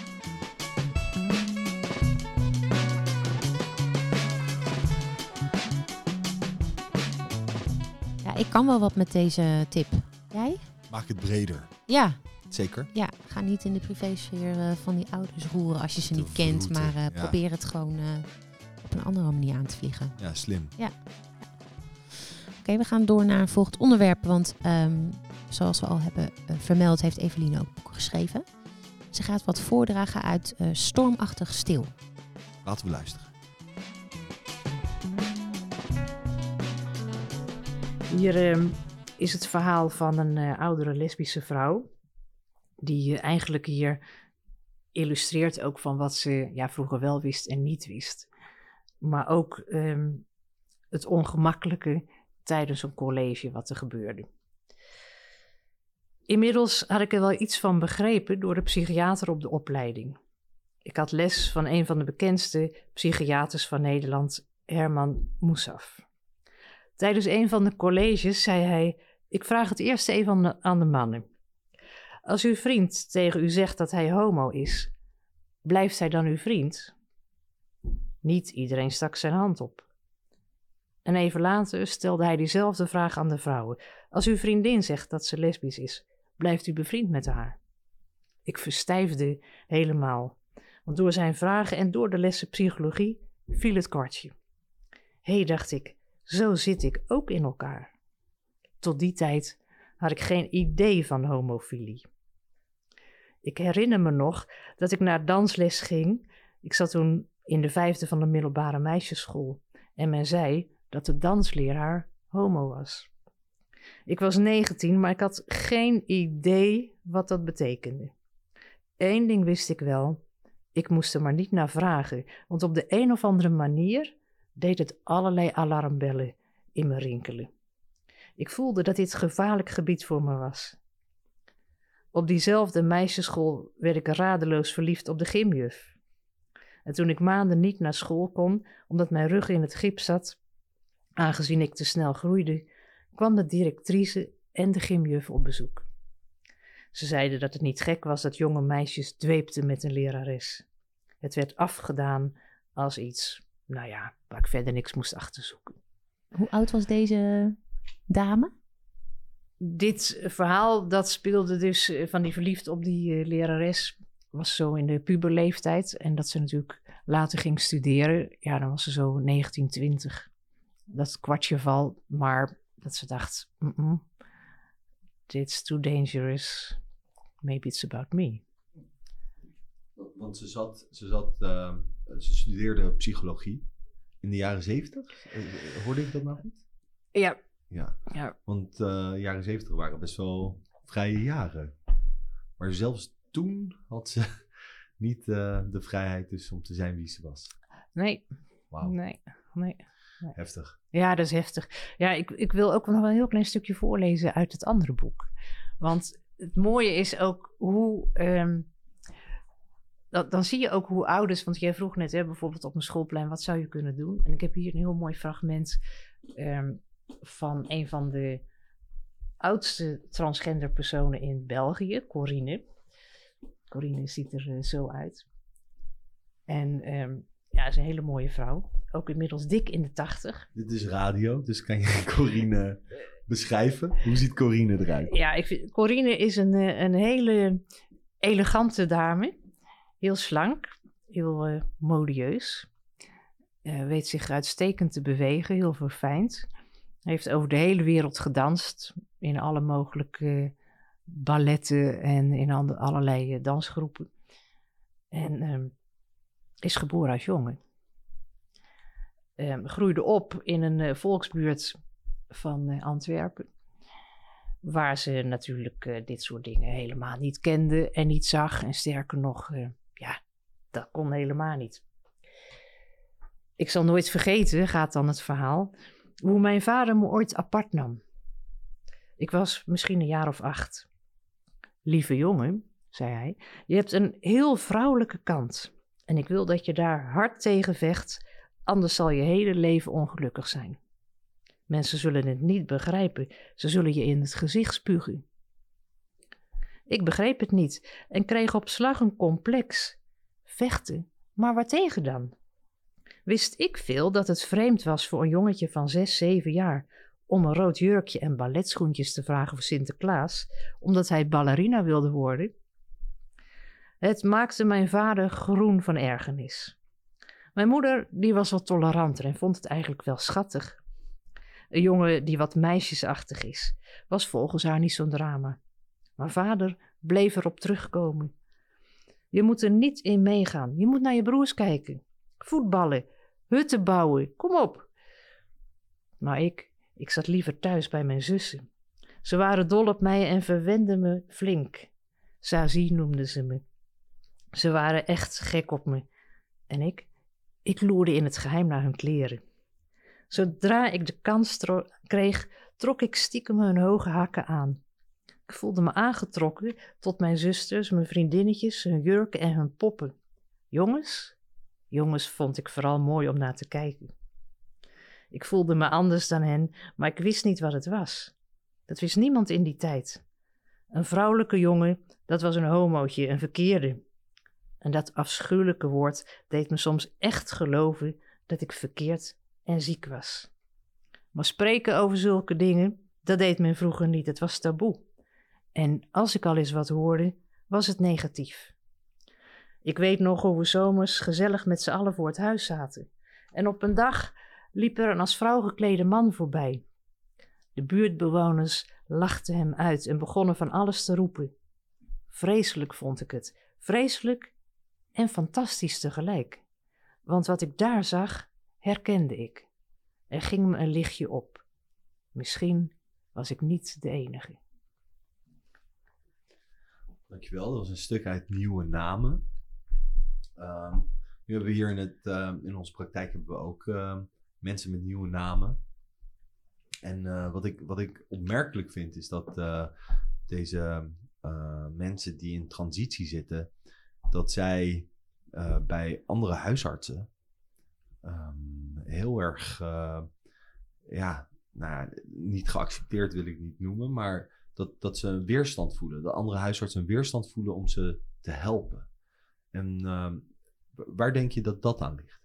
Ja, ik kan wel wat met deze tip. Jij? Maak het breder. Ja, Zeker. ja. Ga niet in de privésfeer eh, van die ouders roeren als je ze niet kent. Maar eh, ja. probeer het gewoon eh, op een andere manier aan te vliegen. Ja, slim. Oké, we gaan door naar een volgend onderwerp. Want ehm, zoals we al hebben eh, vermeld, heeft Eveline ook boeken geschreven. Ze gaat wat voordragen uit eh, Stormachtig Stil. Laten we luisteren. Hier ehm, is het verhaal van een eh, oudere lesbische vrouw. Die eigenlijk hier illustreert ook van wat ze ja, vroeger wel wist en niet wist. Maar ook ehm, het ongemakkelijke tijdens een college wat er gebeurde. Inmiddels had ik er wel iets van begrepen door de psychiater op de opleiding. Ik had les van een van de bekendste psychiaters van Nederland, Herman Moesaf. Tijdens een van de colleges zei hij: Ik vraag het eerst even aan de, aan de mannen. Als uw vriend tegen u zegt dat hij homo is, blijft hij dan uw vriend? Niet iedereen stak zijn hand op. En even later stelde hij diezelfde vraag aan de vrouwen. Als uw vriendin zegt dat ze lesbisch is, blijft u bevriend met haar? Ik verstijfde helemaal, want door zijn vragen en door de lessen psychologie viel het kwartje. Hé, hey, dacht ik, zo zit ik ook in elkaar. Tot die tijd had ik geen idee van homofilie. Ik herinner me nog dat ik naar dansles ging. Ik zat toen in de vijfde van de middelbare meisjesschool en men zei dat de dansleraar homo was. Ik was 19, maar ik had geen idee wat dat betekende. Eén ding wist ik wel: ik moest er maar niet naar vragen, want op de een of andere manier deed het allerlei alarmbellen in me rinkelen. Ik voelde dat dit gevaarlijk gebied voor me was. Op diezelfde meisjesschool werd ik radeloos verliefd op de gymjuf. En toen ik maanden niet naar school kon, omdat mijn rug in het gips zat, aangezien ik te snel groeide, kwam de directrice en de gymjuf op bezoek. Ze zeiden dat het niet gek was dat jonge meisjes dweepten met een lerares. Het werd afgedaan als iets, nou ja, waar ik verder niks moest achterzoeken. Hoe oud was deze dame? Dit verhaal, dat speelde dus eh, van die verliefd op die uh, lerares, was zo in de puberleeftijd. En dat ze natuurlijk later ging studeren, ja, dan was ze zo 1920. Dat kwartje val, maar dat ze dacht, mm -mm, it's too dangerous, maybe it's about me. Want ze zat, ze zat, uh, ze studeerde psychologie in de jaren zeventig. Hoorde ik dat nou goed? Ja. Ja, ja. want de uh, jaren zeventig waren best wel vrije jaren. Maar zelfs toen had ze niet uh, de vrijheid dus om te zijn wie ze was. Nee. Wauw. Nee, nee. Nee. Heftig. Ja, dat is heftig. Ja, ik, ik wil ook nog wel een heel klein stukje voorlezen uit het andere boek. Want het mooie is ook hoe. Um, dat, dan zie je ook hoe ouders. Want jij vroeg net hè, bijvoorbeeld op een schoolplein: wat zou je kunnen doen? En ik heb hier een heel mooi fragment um, van een van de oudste transgender personen in België, Corine. Corine ziet er uh, zo uit. En um, is een hele mooie vrouw. Ook inmiddels dik in de tachtig. Dit is radio, dus kan je Corine beschrijven? Hoe ziet Corine eruit? Ja, ik vind, Corine is een, een hele elegante dame. Heel slank, heel uh, modieus. Uh, weet zich uitstekend te bewegen, heel verfijnd. Heeft over de hele wereld gedanst. In alle mogelijke balletten en in allerlei dansgroepen. En um, is geboren als jongen. Um, groeide op in een uh, volksbuurt van uh, Antwerpen. Waar ze natuurlijk uh, dit soort dingen helemaal niet kende en niet zag. En sterker nog, ja, dat kon helemaal niet. Ik zal nooit vergeten, gaat dan het verhaal, hoe mijn vader me ooit apart nam. Ik was misschien een jaar of acht. Lieve jongen, zei hij, je hebt een heel vrouwelijke kant. En ik wil dat je daar hard tegen vecht, anders zal je hele leven ongelukkig zijn. Mensen zullen het niet begrijpen, ze zullen je in het gezicht spugen. Ik begreep het niet en kreeg op slag een complex. Vechten, maar waartegen dan? Wist ik veel dat het vreemd was voor een jongetje van zes, zeven jaar om een rood jurkje en balletschoentjes te vragen voor Sinterklaas, omdat hij ballerina wilde worden? Het maakte mijn vader groen van ergernis. Mijn moeder die was wat toleranter en vond het eigenlijk wel schattig. Een jongen die wat meisjesachtig is, was volgens haar niet zo'n drama. Maar vader bleef erop terugkomen. Je moet er niet in meegaan. Je moet naar je broers kijken. Voetballen, hutten bouwen, kom op. Maar ik, ik zat liever thuis bij mijn zussen. Ze waren dol op mij en verwenden me flink. Sazie noemden ze me. Ze waren echt gek op me. En ik, ik loerde in het geheim naar hun kleren. Zodra ik de kans kreeg, trok ik stiekem hun hoge hakken aan. Ik voelde me aangetrokken tot mijn zusters, mijn vriendinnetjes, hun jurken en hun poppen. Jongens? Jongens vond ik vooral mooi om naar te kijken. Ik voelde me anders dan hen, maar ik wist niet wat het was. Dat wist niemand in die tijd. Een vrouwelijke jongen, dat was een homootje, een verkeerde. En dat afschuwelijke woord deed me soms echt geloven dat ik verkeerd en ziek was. Maar spreken over zulke dingen, dat deed men vroeger niet, het was taboe. En als ik al eens wat hoorde, was het negatief. Ik weet nog hoe we zomers gezellig met z'n allen voor het huis zaten. En op een dag liep er een als vrouw geklede man voorbij. De buurtbewoners lachten hem uit en begonnen van alles te roepen. Vreselijk vond ik het. Vreselijk en fantastisch tegelijk. Want wat ik daar zag, herkende ik. Er ging me een lichtje op. Misschien was ik niet de enige. Dankjewel, dat was een stuk uit Nieuwe Namen. Um, nu hebben we hier in, het, uh, in onze praktijk hebben we ook uh, mensen met nieuwe namen. En uh, wat, ik, wat ik opmerkelijk vind is dat eh, deze mensen die in transitie zitten, dat zij bij andere huisartsen um, heel erg, ja, nou, niet geaccepteerd wil ik niet noemen, maar dat, dat ze een weerstand voelen. De andere huisartsen een weerstand voelen om ze te helpen. En uh, waar denk je dat dat aan ligt?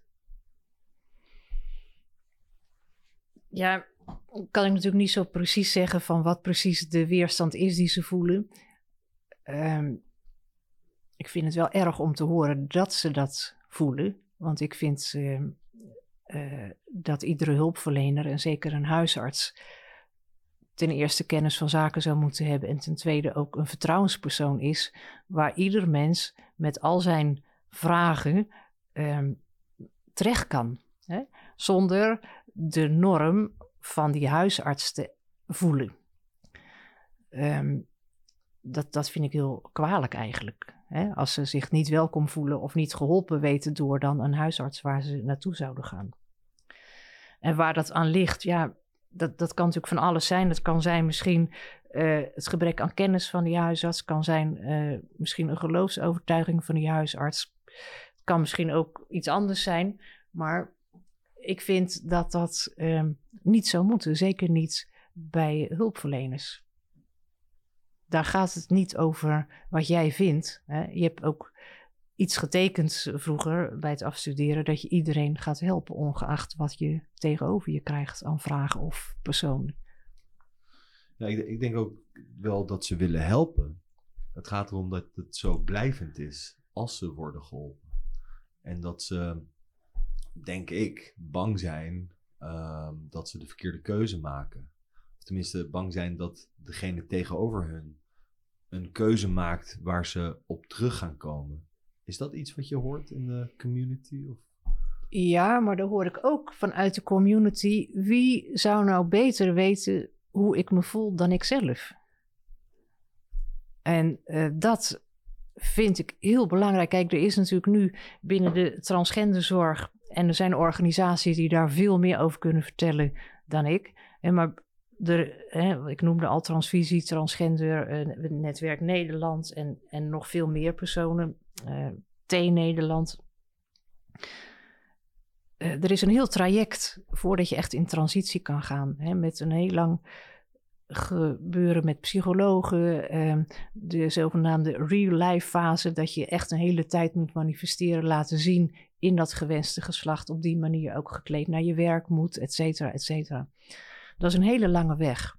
Ja, kan ik natuurlijk niet zo precies zeggen van wat precies de weerstand is die ze voelen. Um, ik vind het wel erg om te horen dat ze dat voelen. Want ik vind uh, uh, dat iedere hulpverlener en zeker een huisarts ten eerste kennis van zaken zou moeten hebben en ten tweede ook een vertrouwenspersoon is waar ieder mens met al zijn vragen um, terecht kan. Hè? Zonder de norm van die huisarts te voelen. Um, dat, dat vind ik heel kwalijk eigenlijk. Hè? Als ze zich niet welkom voelen of niet geholpen weten door dan een huisarts waar ze naartoe zouden gaan. En waar dat aan ligt, ja, dat, dat kan natuurlijk van alles zijn. Dat kan zijn misschien uh, het gebrek aan kennis van die huisarts. kan zijn uh, misschien een geloofsovertuiging van die huisarts. Het kan misschien ook iets anders zijn. Maar ik vind dat dat uh, niet zou moeten. Zeker niet bij hulpverleners. Daar gaat het niet over wat jij vindt. Hè. Je hebt ook iets getekend vroeger bij het afstuderen dat je iedereen gaat helpen, ongeacht wat je tegenover je krijgt aan vragen of personen. Ja, ik, denk ook wel dat ze willen helpen. Het gaat erom dat het zo blijvend is als ze worden geholpen. En dat ze, denk ik, bang zijn uh, dat ze de verkeerde keuze maken. Of tenminste, bang zijn dat degene tegenover hun een keuze maakt waar ze op terug gaan komen. Is dat iets wat je hoort in de community? Of? Ja, maar dan hoor ik ook vanuit de community. Wie zou nou beter weten hoe ik me voel dan ik zelf? En uh, dat vind ik heel belangrijk. Kijk, er is natuurlijk nu binnen de transgenderzorg. En er zijn organisaties die daar veel meer over kunnen vertellen dan ik. En maar hè, ik noemde al transvisie, transgender, uh, netwerk Nederland en, en nog veel meer personen uh, T-Nederland. Uh, er is een heel traject voordat je echt in transitie kan gaan. Hè, met een heel lang gebeuren met psychologen. Uh, de zogenaamde real-life fase. Dat je echt een hele tijd moet manifesteren, laten zien in dat gewenste geslacht. Op die manier ook gekleed naar je werk moet, et cetera, et cetera. Dat is een hele lange weg.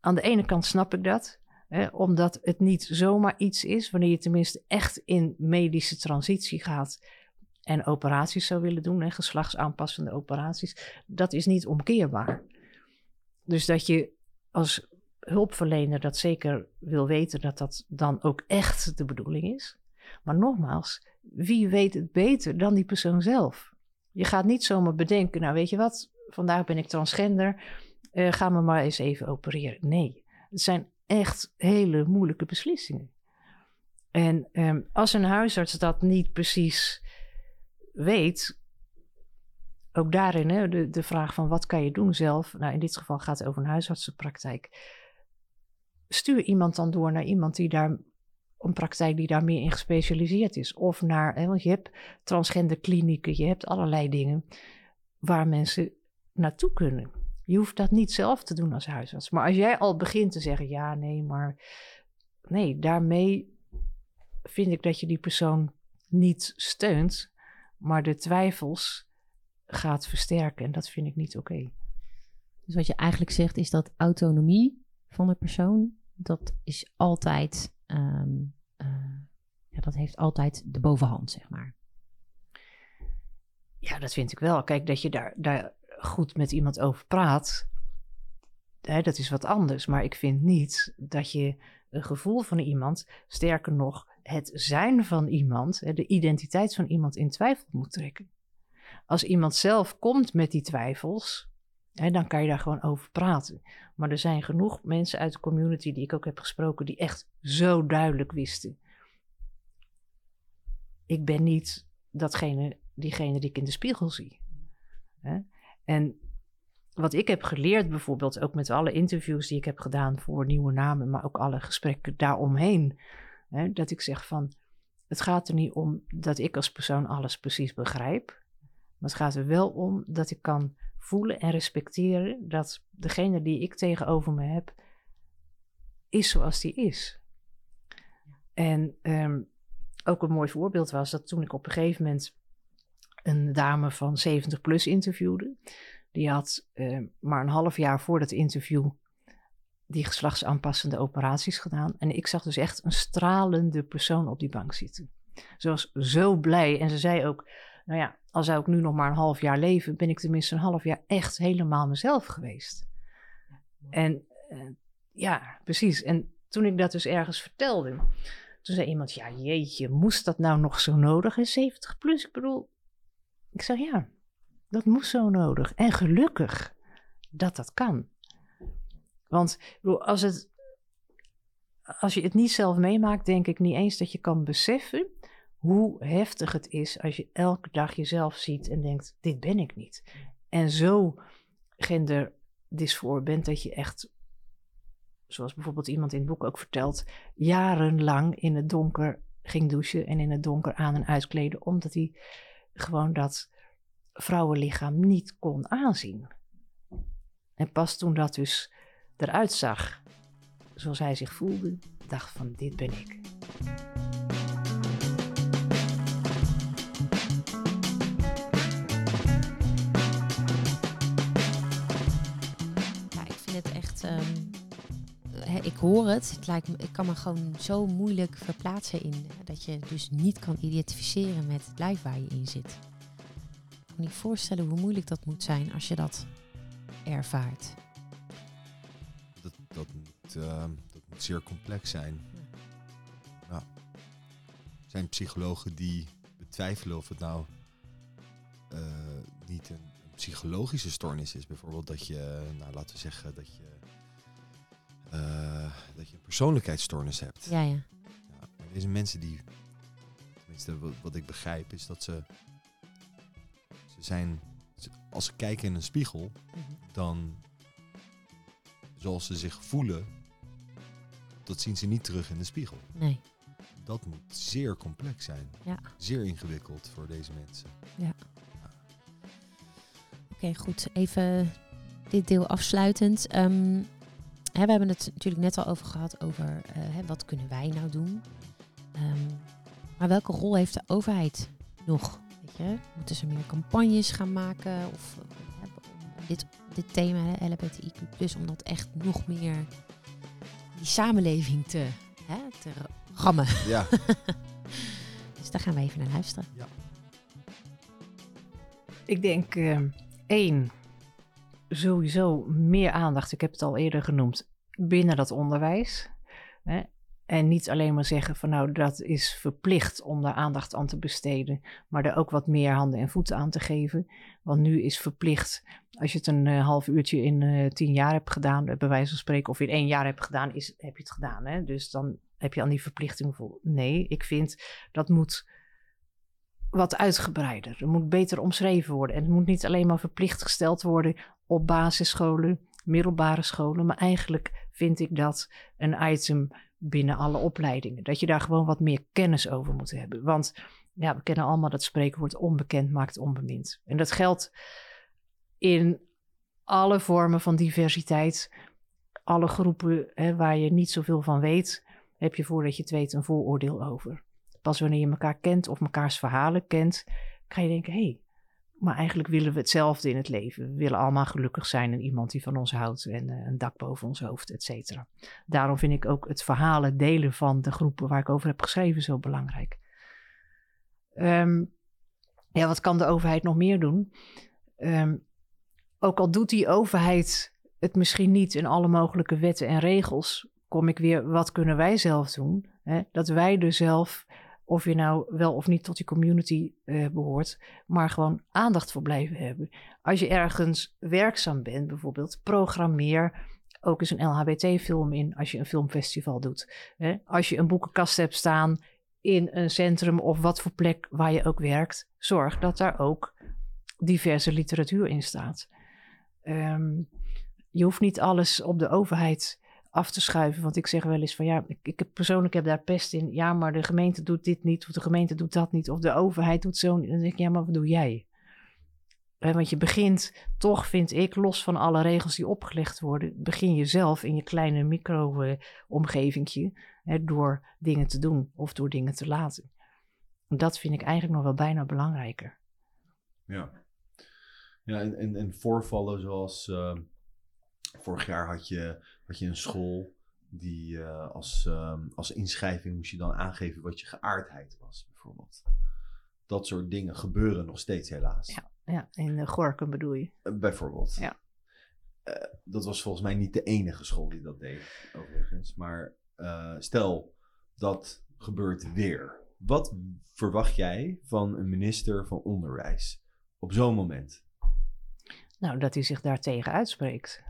Aan de ene kant snap ik dat omdat het niet zomaar iets is, wanneer je tenminste echt in medische transitie gaat en operaties zou willen doen, hè, geslachtsaanpassende operaties, dat is niet omkeerbaar. Dus dat je als hulpverlener dat zeker wil weten dat dat dan ook echt de bedoeling is. Maar nogmaals, wie weet het beter dan die persoon zelf? Je gaat niet zomaar bedenken, nou weet je wat, vandaag ben ik transgender, uh, ga me maar eens even opereren. Nee, het zijn echt hele moeilijke beslissingen. En um, als een huisarts dat niet precies weet, ook daarin hè, de, de vraag van wat kan je doen zelf, nou in dit geval gaat het over een huisartsenpraktijk. Stuur iemand dan door naar iemand die daar een praktijk die daar meer in gespecialiseerd is. Of naar, hè, want je hebt transgender klinieken, je hebt allerlei dingen waar mensen naartoe kunnen. Je hoeft dat niet zelf te doen als huisarts. Maar als jij al begint te zeggen, ja, nee, maar nee, daarmee vind ik dat je die persoon niet steunt, maar de twijfels gaat versterken. En dat vind ik niet oké. Dus wat je eigenlijk zegt is dat autonomie van de persoon, dat is altijd, ehm, eh, ja, dat heeft altijd de bovenhand, zeg maar. Ja, dat vind ik wel. Kijk, dat je daar, daar goed met iemand over praat, hè, dat is wat anders. Maar ik vind niet dat je een gevoel van iemand, sterker nog, het zijn van iemand, de identiteit van iemand in twijfel moet trekken. Als iemand zelf komt met die twijfels, hè, dan kan je daar gewoon over praten. Maar er zijn genoeg mensen uit de community die ik ook heb gesproken, die echt zo duidelijk wisten. Ik ben niet datgene, diegene die ik in de spiegel zie. Hè? En wat ik heb geleerd, bijvoorbeeld ook met alle interviews die ik heb gedaan voor nieuwe namen, maar ook alle gesprekken daaromheen, hè, dat ik zeg van, het gaat er niet om dat ik als persoon alles precies begrijp. Maar het gaat er wel om dat ik kan voelen en respecteren dat degene die ik tegenover me heb, is zoals die is. En um, ook een mooi voorbeeld was dat toen ik op een gegeven moment een dame van 70 plus interviewde. Die had uh, maar een half jaar voor dat interview die geslachtsaanpassende operaties gedaan. En ik zag dus echt een stralende persoon op die bank zitten. Ze was zo blij en ze zei ook, nou ja, al zou ik nu nog maar een half jaar leven, ben ik tenminste een half jaar echt helemaal mezelf geweest. En uh, ja, precies. En toen ik dat dus ergens vertelde, toen zei iemand, ja jeetje, moest dat nou nog zo nodig? En 70 plus, ik bedoel, ik zeg ja, dat moest zo nodig. En gelukkig dat dat kan. Want als, het, als je het niet zelf meemaakt, denk ik niet eens dat je kan beseffen hoe heftig het is als je elke dag jezelf ziet en denkt: dit ben ik niet. En zo genderdysfoor bent dat je echt, zoals bijvoorbeeld iemand in het boek ook vertelt, jarenlang in het donker ging douchen en in het donker aan en uitkleden, omdat hij gewoon dat vrouwenlichaam niet kon aanzien. En pas toen dat dus eruit zag, zoals hij zich voelde, dacht van dit ben ik. Hoor het. het lijkt me, ik kan me gewoon zo moeilijk verplaatsen in dat je dus niet kan identificeren met het lijf waar je in zit kan niet voorstellen hoe moeilijk dat moet zijn als je dat ervaart. Dat, dat, moet, uh, dat moet zeer complex zijn. Ja. Er zijn psychologen die betwijfelen of het nou uh, niet een, een, psychologische stoornis is. Bijvoorbeeld dat je, nou, laten we zeggen, dat je, uh, dat je een persoonlijkheidsstoornis hebt. Ja, ja. ja deze mensen die, tenminste wat, wat ik begrijp, is dat ze zijn, als ze kijken in een spiegel, mhm. dan zoals ze zich voelen, dat zien ze niet terug in de spiegel. Nee. Dat moet zeer complex zijn. Ja. Zeer ingewikkeld voor deze mensen. Ja. Oké, goed. Even dit deel afsluitend. Um, hè, we hebben het natuurlijk net al over gehad over uh, hè, wat kunnen wij nou doen. Um, maar welke rol heeft de overheid nog Moeten ze meer campagnes gaan maken? Of uh, dit, dit thema, LHBTIQ+, om dat echt nog meer die samenleving te, hè, te rammen. Ja. dus daar gaan we even naar luisteren. Ja. Ik denk, uh, één, sowieso meer aandacht, ik heb het al eerder genoemd, binnen dat onderwijs. Hè? En niet alleen maar zeggen van nou, dat is verplicht om daar aandacht aan te besteden, maar er ook wat meer handen en voeten aan te geven. Want nu is verplicht, als je het een uh, half uurtje in uh, tien jaar hebt gedaan, bij wijze van spreken, of in één jaar hebt gedaan, is, heb je het gedaan. Hè? Dus dan heb je aan die verplichting vol. Nee, ik vind dat moet wat uitgebreider. Het moet beter omschreven worden. En het moet niet alleen maar verplicht gesteld worden op basisscholen, middelbare scholen, maar eigenlijk vind ik dat een item binnen alle opleidingen. Dat je daar gewoon wat meer kennis over moet hebben. Want ja, we kennen allemaal dat spreekwoord onbekend maakt onbemind. En dat geldt in alle vormen van diversiteit. Alle groepen hè, waar je niet zoveel van weet, heb je voordat je het weet een vooroordeel over. Pas wanneer je elkaar kent of mekaars verhalen kent, kan je denken: hé, hey, maar eigenlijk willen we hetzelfde in het leven. We willen allemaal gelukkig zijn en iemand die van ons houdt en uh, een dak boven ons hoofd, et cetera. Daarom vind ik ook het verhalen delen van de groepen waar ik over heb geschreven zo belangrijk. Um, ja, wat kan de overheid nog meer doen? Um, ook al doet die overheid het misschien niet in alle mogelijke wetten en regels, kom ik weer, wat kunnen wij zelf doen? Hè? Dat wij er zelf of je nou wel of niet tot die community uh, behoort, maar gewoon aandacht voor blijven hebben. Als je ergens werkzaam bent, bijvoorbeeld, programmeer ook eens een LHBT-film in als je een filmfestival doet. Hè? Als je een boekenkast hebt staan in een centrum of wat voor plek waar je ook werkt, zorg dat daar ook diverse literatuur in staat. Um, je hoeft niet alles op de overheid af te schuiven. Want ik zeg wel eens van ja, ik, ik persoonlijk heb daar pest in. Ja, maar de gemeente doet dit niet, of de gemeente doet dat niet, of de overheid doet zo niet. Dan denk ik, ja, maar wat doe jij? want je begint toch, vind ik, los van alle regels die opgelegd worden, begin je zelf in je kleine micro-omgevingje door dingen te doen of door dingen te laten. Dat vind ik eigenlijk nog wel bijna belangrijker. Ja, ja en, en, en voorvallen zoals uh, vorig jaar had je had je een school die uh, als, uh, als inschrijving moest je dan aangeven wat je geaardheid was, bijvoorbeeld. Dat soort dingen gebeuren nog steeds helaas. Ja, ja in Gorkum bedoel je? Uh, bijvoorbeeld. Ja. dat was volgens mij niet de enige school die dat deed, overigens. Maar stel, dat gebeurt weer. Wat verwacht jij van een minister van Onderwijs op zo'n moment? Nou, dat hij zich daartegen uitspreekt.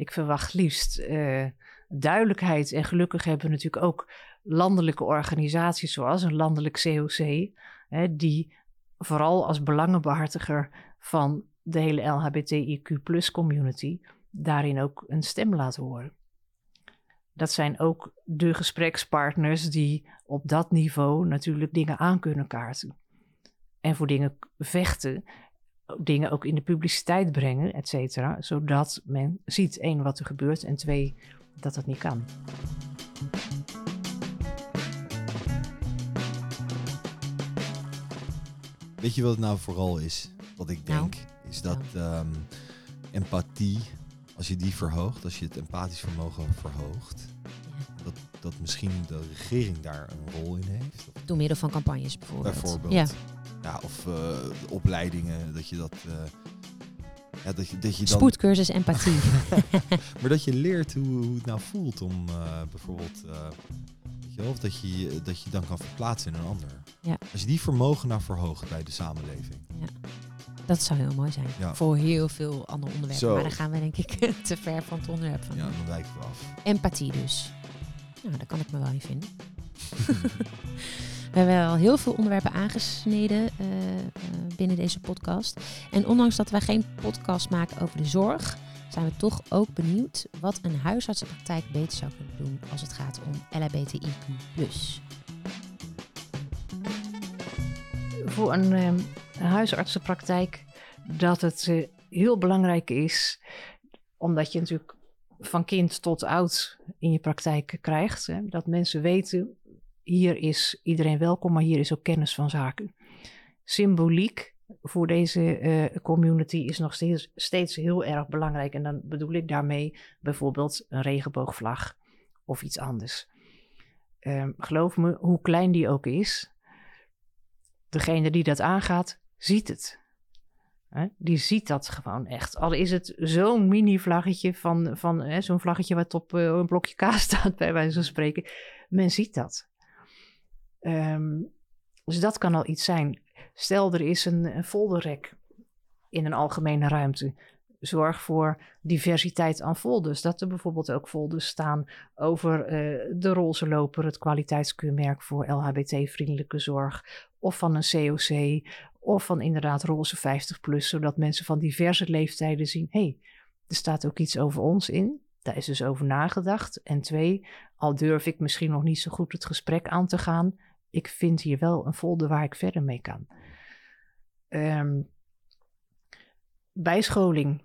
Ik verwacht liefst uh, duidelijkheid. En gelukkig hebben we natuurlijk ook landelijke organisaties, zoals een landelijk COC, hè, die vooral als belangenbehartiger van de hele LHBTIQ community daarin ook een stem laten horen. Dat zijn ook de gesprekspartners die op dat niveau natuurlijk dingen aan kunnen kaarten. En voor dingen vechten dingen ook in de publiciteit brengen, et cetera. Zodat men ziet, één, wat er gebeurt en twee, dat dat niet kan. Weet je wat het nou vooral is? Wat ik denk, nou, is dat um, empathie, als je die verhoogt, als je het empathisch vermogen verhoogt, dat, misschien de regering daar een rol in heeft. Door middel van campagnes bijvoorbeeld. Bijvoorbeeld. Ja. Ja, of uh, opleidingen, dat je dat... Uh, ja, dat je, dat je dan... Spoedcursus empathie. maar dat je leert hoe, hoe het nou voelt om uh, bijvoorbeeld... weet je wel, of dat je, dat je dan kan verplaatsen in een ander. Ja. Als je die vermogen nou verhoogt bij de samenleving. Ja. Dat zou heel mooi zijn. Ja. Voor heel veel andere onderwerpen. Zo. Maar dan gaan we denk ik te ver van het onderwerp van. Ja, dan wijken we af. Empathie dus. Nou, daar kan ik me wel in vinden. We hebben al heel veel onderwerpen aangesneden uh, uh, binnen deze podcast. En ondanks dat wij geen podcast maken over de zorg, zijn we toch ook benieuwd wat een huisartsenpraktijk beter zou kunnen doen als het gaat om LHBTIQ. Voor een, een huisartsenpraktijk dat het uh, heel belangrijk is, omdat je natuurlijk van kind tot oud in je praktijk krijgt, hè, dat mensen weten hier is iedereen welkom, maar hier is ook kennis van zaken. Symboliek voor deze uh, community is nog steeds, steeds heel erg belangrijk. En dan bedoel ik daarmee bijvoorbeeld een regenboogvlag of iets anders. Uh, geloof me, hoe klein die ook is, degene die dat aangaat, ziet het. Hè, die ziet dat gewoon echt. Al is het zo'n mini-vlaggetje van, van hè, zo'n vlaggetje wat op eh, een blokje kaas staat, bij wijze van spreken. Men ziet dat. Ehm, dus dat kan al iets zijn. Stel, er is een, een folderrek in een algemene ruimte. Zorg voor diversiteit aan folders. Dat er bijvoorbeeld ook folders staan over eh, de roze loper, het kwaliteitskeurmerk voor LHBT-vriendelijke zorg, of van een COC, of van inderdaad roze 50 plus, zodat mensen van diverse leeftijden zien: hé, hey, er staat ook iets over ons in. Daar is dus over nagedacht. En twee, al durf ik misschien nog niet zo goed het gesprek aan te gaan, ik vind hier wel een folder waar ik verder mee kan. Um, bijscholing.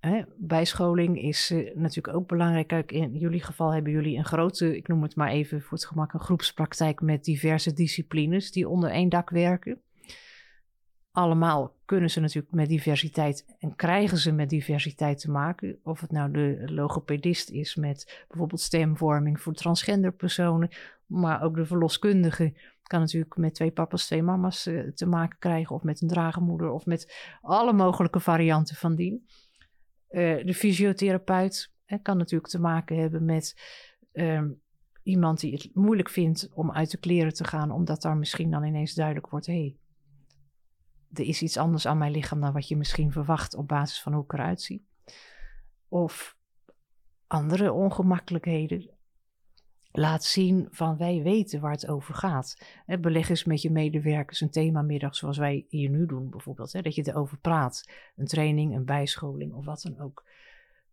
Hè? Bijscholing is uh, natuurlijk ook belangrijk. In jullie geval hebben jullie een grote, ik noem het maar even voor het gemak, een groepspraktijk met diverse disciplines die onder één dak werken. Allemaal kunnen ze natuurlijk met diversiteit en krijgen ze met diversiteit te maken. Of het nou de logopedist is met bijvoorbeeld stemvorming voor transgender personen, maar ook de verloskundige kan natuurlijk met twee papa's, twee mama's uh, te maken krijgen, of met een dragenmoeder, of met alle mogelijke varianten van dien. Uh, de fysiotherapeut kan natuurlijk te maken hebben met um, iemand die het moeilijk vindt om uit de kleren te gaan, omdat daar misschien dan ineens duidelijk wordt: hé, hey, er is iets anders aan mijn lichaam dan wat je misschien verwacht op basis van hoe ik eruit zie. Of andere ongemakkelijkheden laat zien van wij weten waar het over gaat. beleg eens met je medewerkers een themamiddag zoals wij hier nu doen bijvoorbeeld. Hè, dat je erover praat. Een training, een bijscholing of wat dan ook.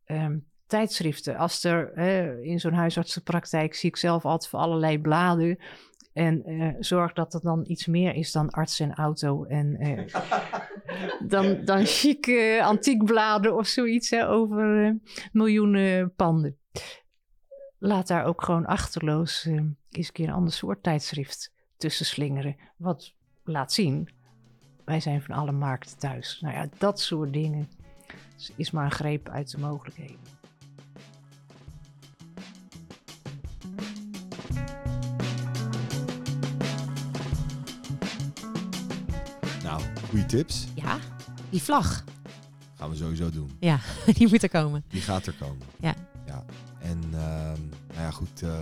Um, tijdschriften. Als er hè, in zo'n huisartsenpraktijk zie ik zelf altijd voor allerlei bladen. En uh, zorg dat er dan iets meer is dan arts en auto. En uh, dan, dan chic uh, antiekbladen of zoiets hè, over miljoenen panden laat daar ook gewoon achterloos eens een keer een ander soort tijdschrift tussen slingeren. Wat laat zien, wij zijn van alle markten thuis. Nou ja, dat soort dingen is maar een greep uit de mogelijkheden. Goede tips. Ja, die vlag. Gaan we sowieso doen. Ja, die moet er komen. Die gaat er komen. Ja. ja. En uh, nou ja, goed. Uh,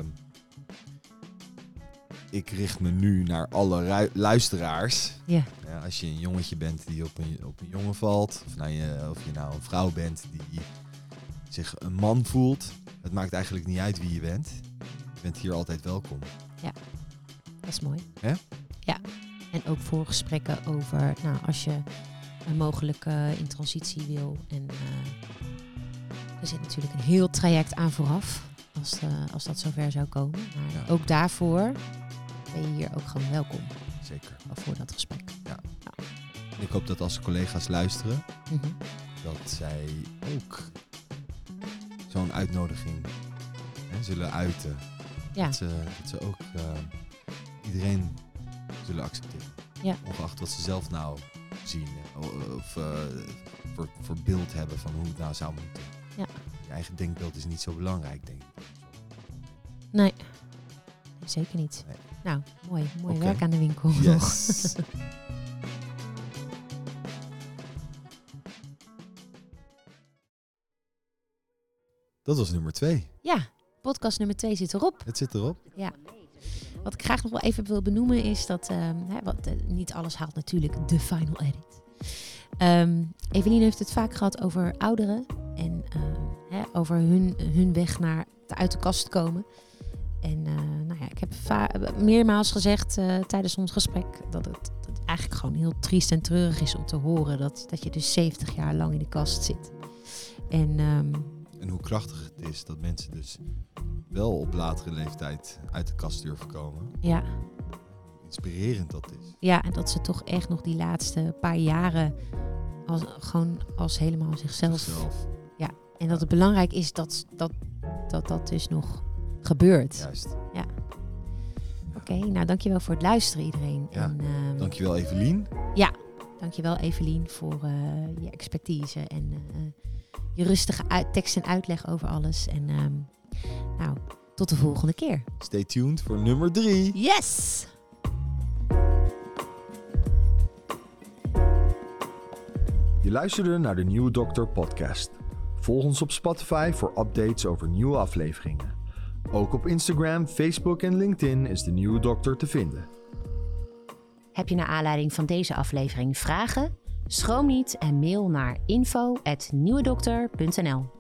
ik richt me nu naar alle luisteraars. Ja. ja. Als je een jongetje bent die op een, op een jongen valt, of, nou je, of je nou een vrouw bent die zich een man voelt, het maakt eigenlijk niet uit wie je bent. Je bent hier altijd welkom. Ja, dat is mooi. Hè? Ja, en ook voor gesprekken over, nou, als je een mogelijke in transitie wil en uh, er zit natuurlijk een heel traject aan vooraf, als, uh, als dat zover zou komen. Maar ja. ook daarvoor ben je hier ook gewoon welkom. Zeker. Voor dat gesprek. Ja. ja. Ik hoop dat als collega's luisteren, mm -hmm. dat zij ook zo'n uitnodiging hè, zullen uiten. Ja. Dat, ze, dat ze ook uh, iedereen zullen accepteren. Ja. Ongeacht wat ze zelf nou zien of uh, voor, voor beeld hebben van hoe het nou zou moeten. Ja. Je eigen denkbeeld is niet zo belangrijk, denk ik. Nee, zeker niet. Nee. Nou, mooi. Mooi Okay. werk aan de winkel. Yes. Dat was nummer twee. Ja, podcast nummer twee zit erop. Het zit erop. Ja. Wat ik graag nog wel even wil benoemen is dat, hè, wat, uh, niet alles haalt natuurlijk de final edit. Um, Evelien heeft het vaak gehad over ouderen en um, hè, over hun, hun weg naar de uit de kast komen. En uh, nou ja, ik heb meermaals gezegd uh, tijdens ons gesprek dat het, dat eigenlijk gewoon heel triest en treurig is om te horen dat, dat je dus 70 jaar lang in de kast zit. En, en hoe krachtig het is dat mensen dus wel op latere leeftijd uit de kast durven komen. Ja. Inspirerend dat is. Ja, en dat ze toch echt nog die laatste paar jaren als, gewoon als helemaal zichzelf. zichzelf. Ja, en dat het belangrijk is dat dat, dat, dat dus nog gebeurt. Juist. Ja. Oké, okay, nou dankjewel voor het luisteren iedereen. Ja. En, um, dankjewel Evelien. Ja, dankjewel Evelien voor uh, je expertise en uh, je rustige uit, tekst en uitleg over alles. En um, nou, tot de volgende keer. Stay tuned voor nummer drie. Yes! Je luisterde naar de Nieuwe Dokter podcast. Volg ons op Spotify voor updates over nieuwe afleveringen. Ook op Instagram, Facebook en LinkedIn is de Nieuwe Dokter te vinden. Heb je naar aanleiding van deze aflevering vragen? Schroom niet en mail naar info.nieuwedokter.nl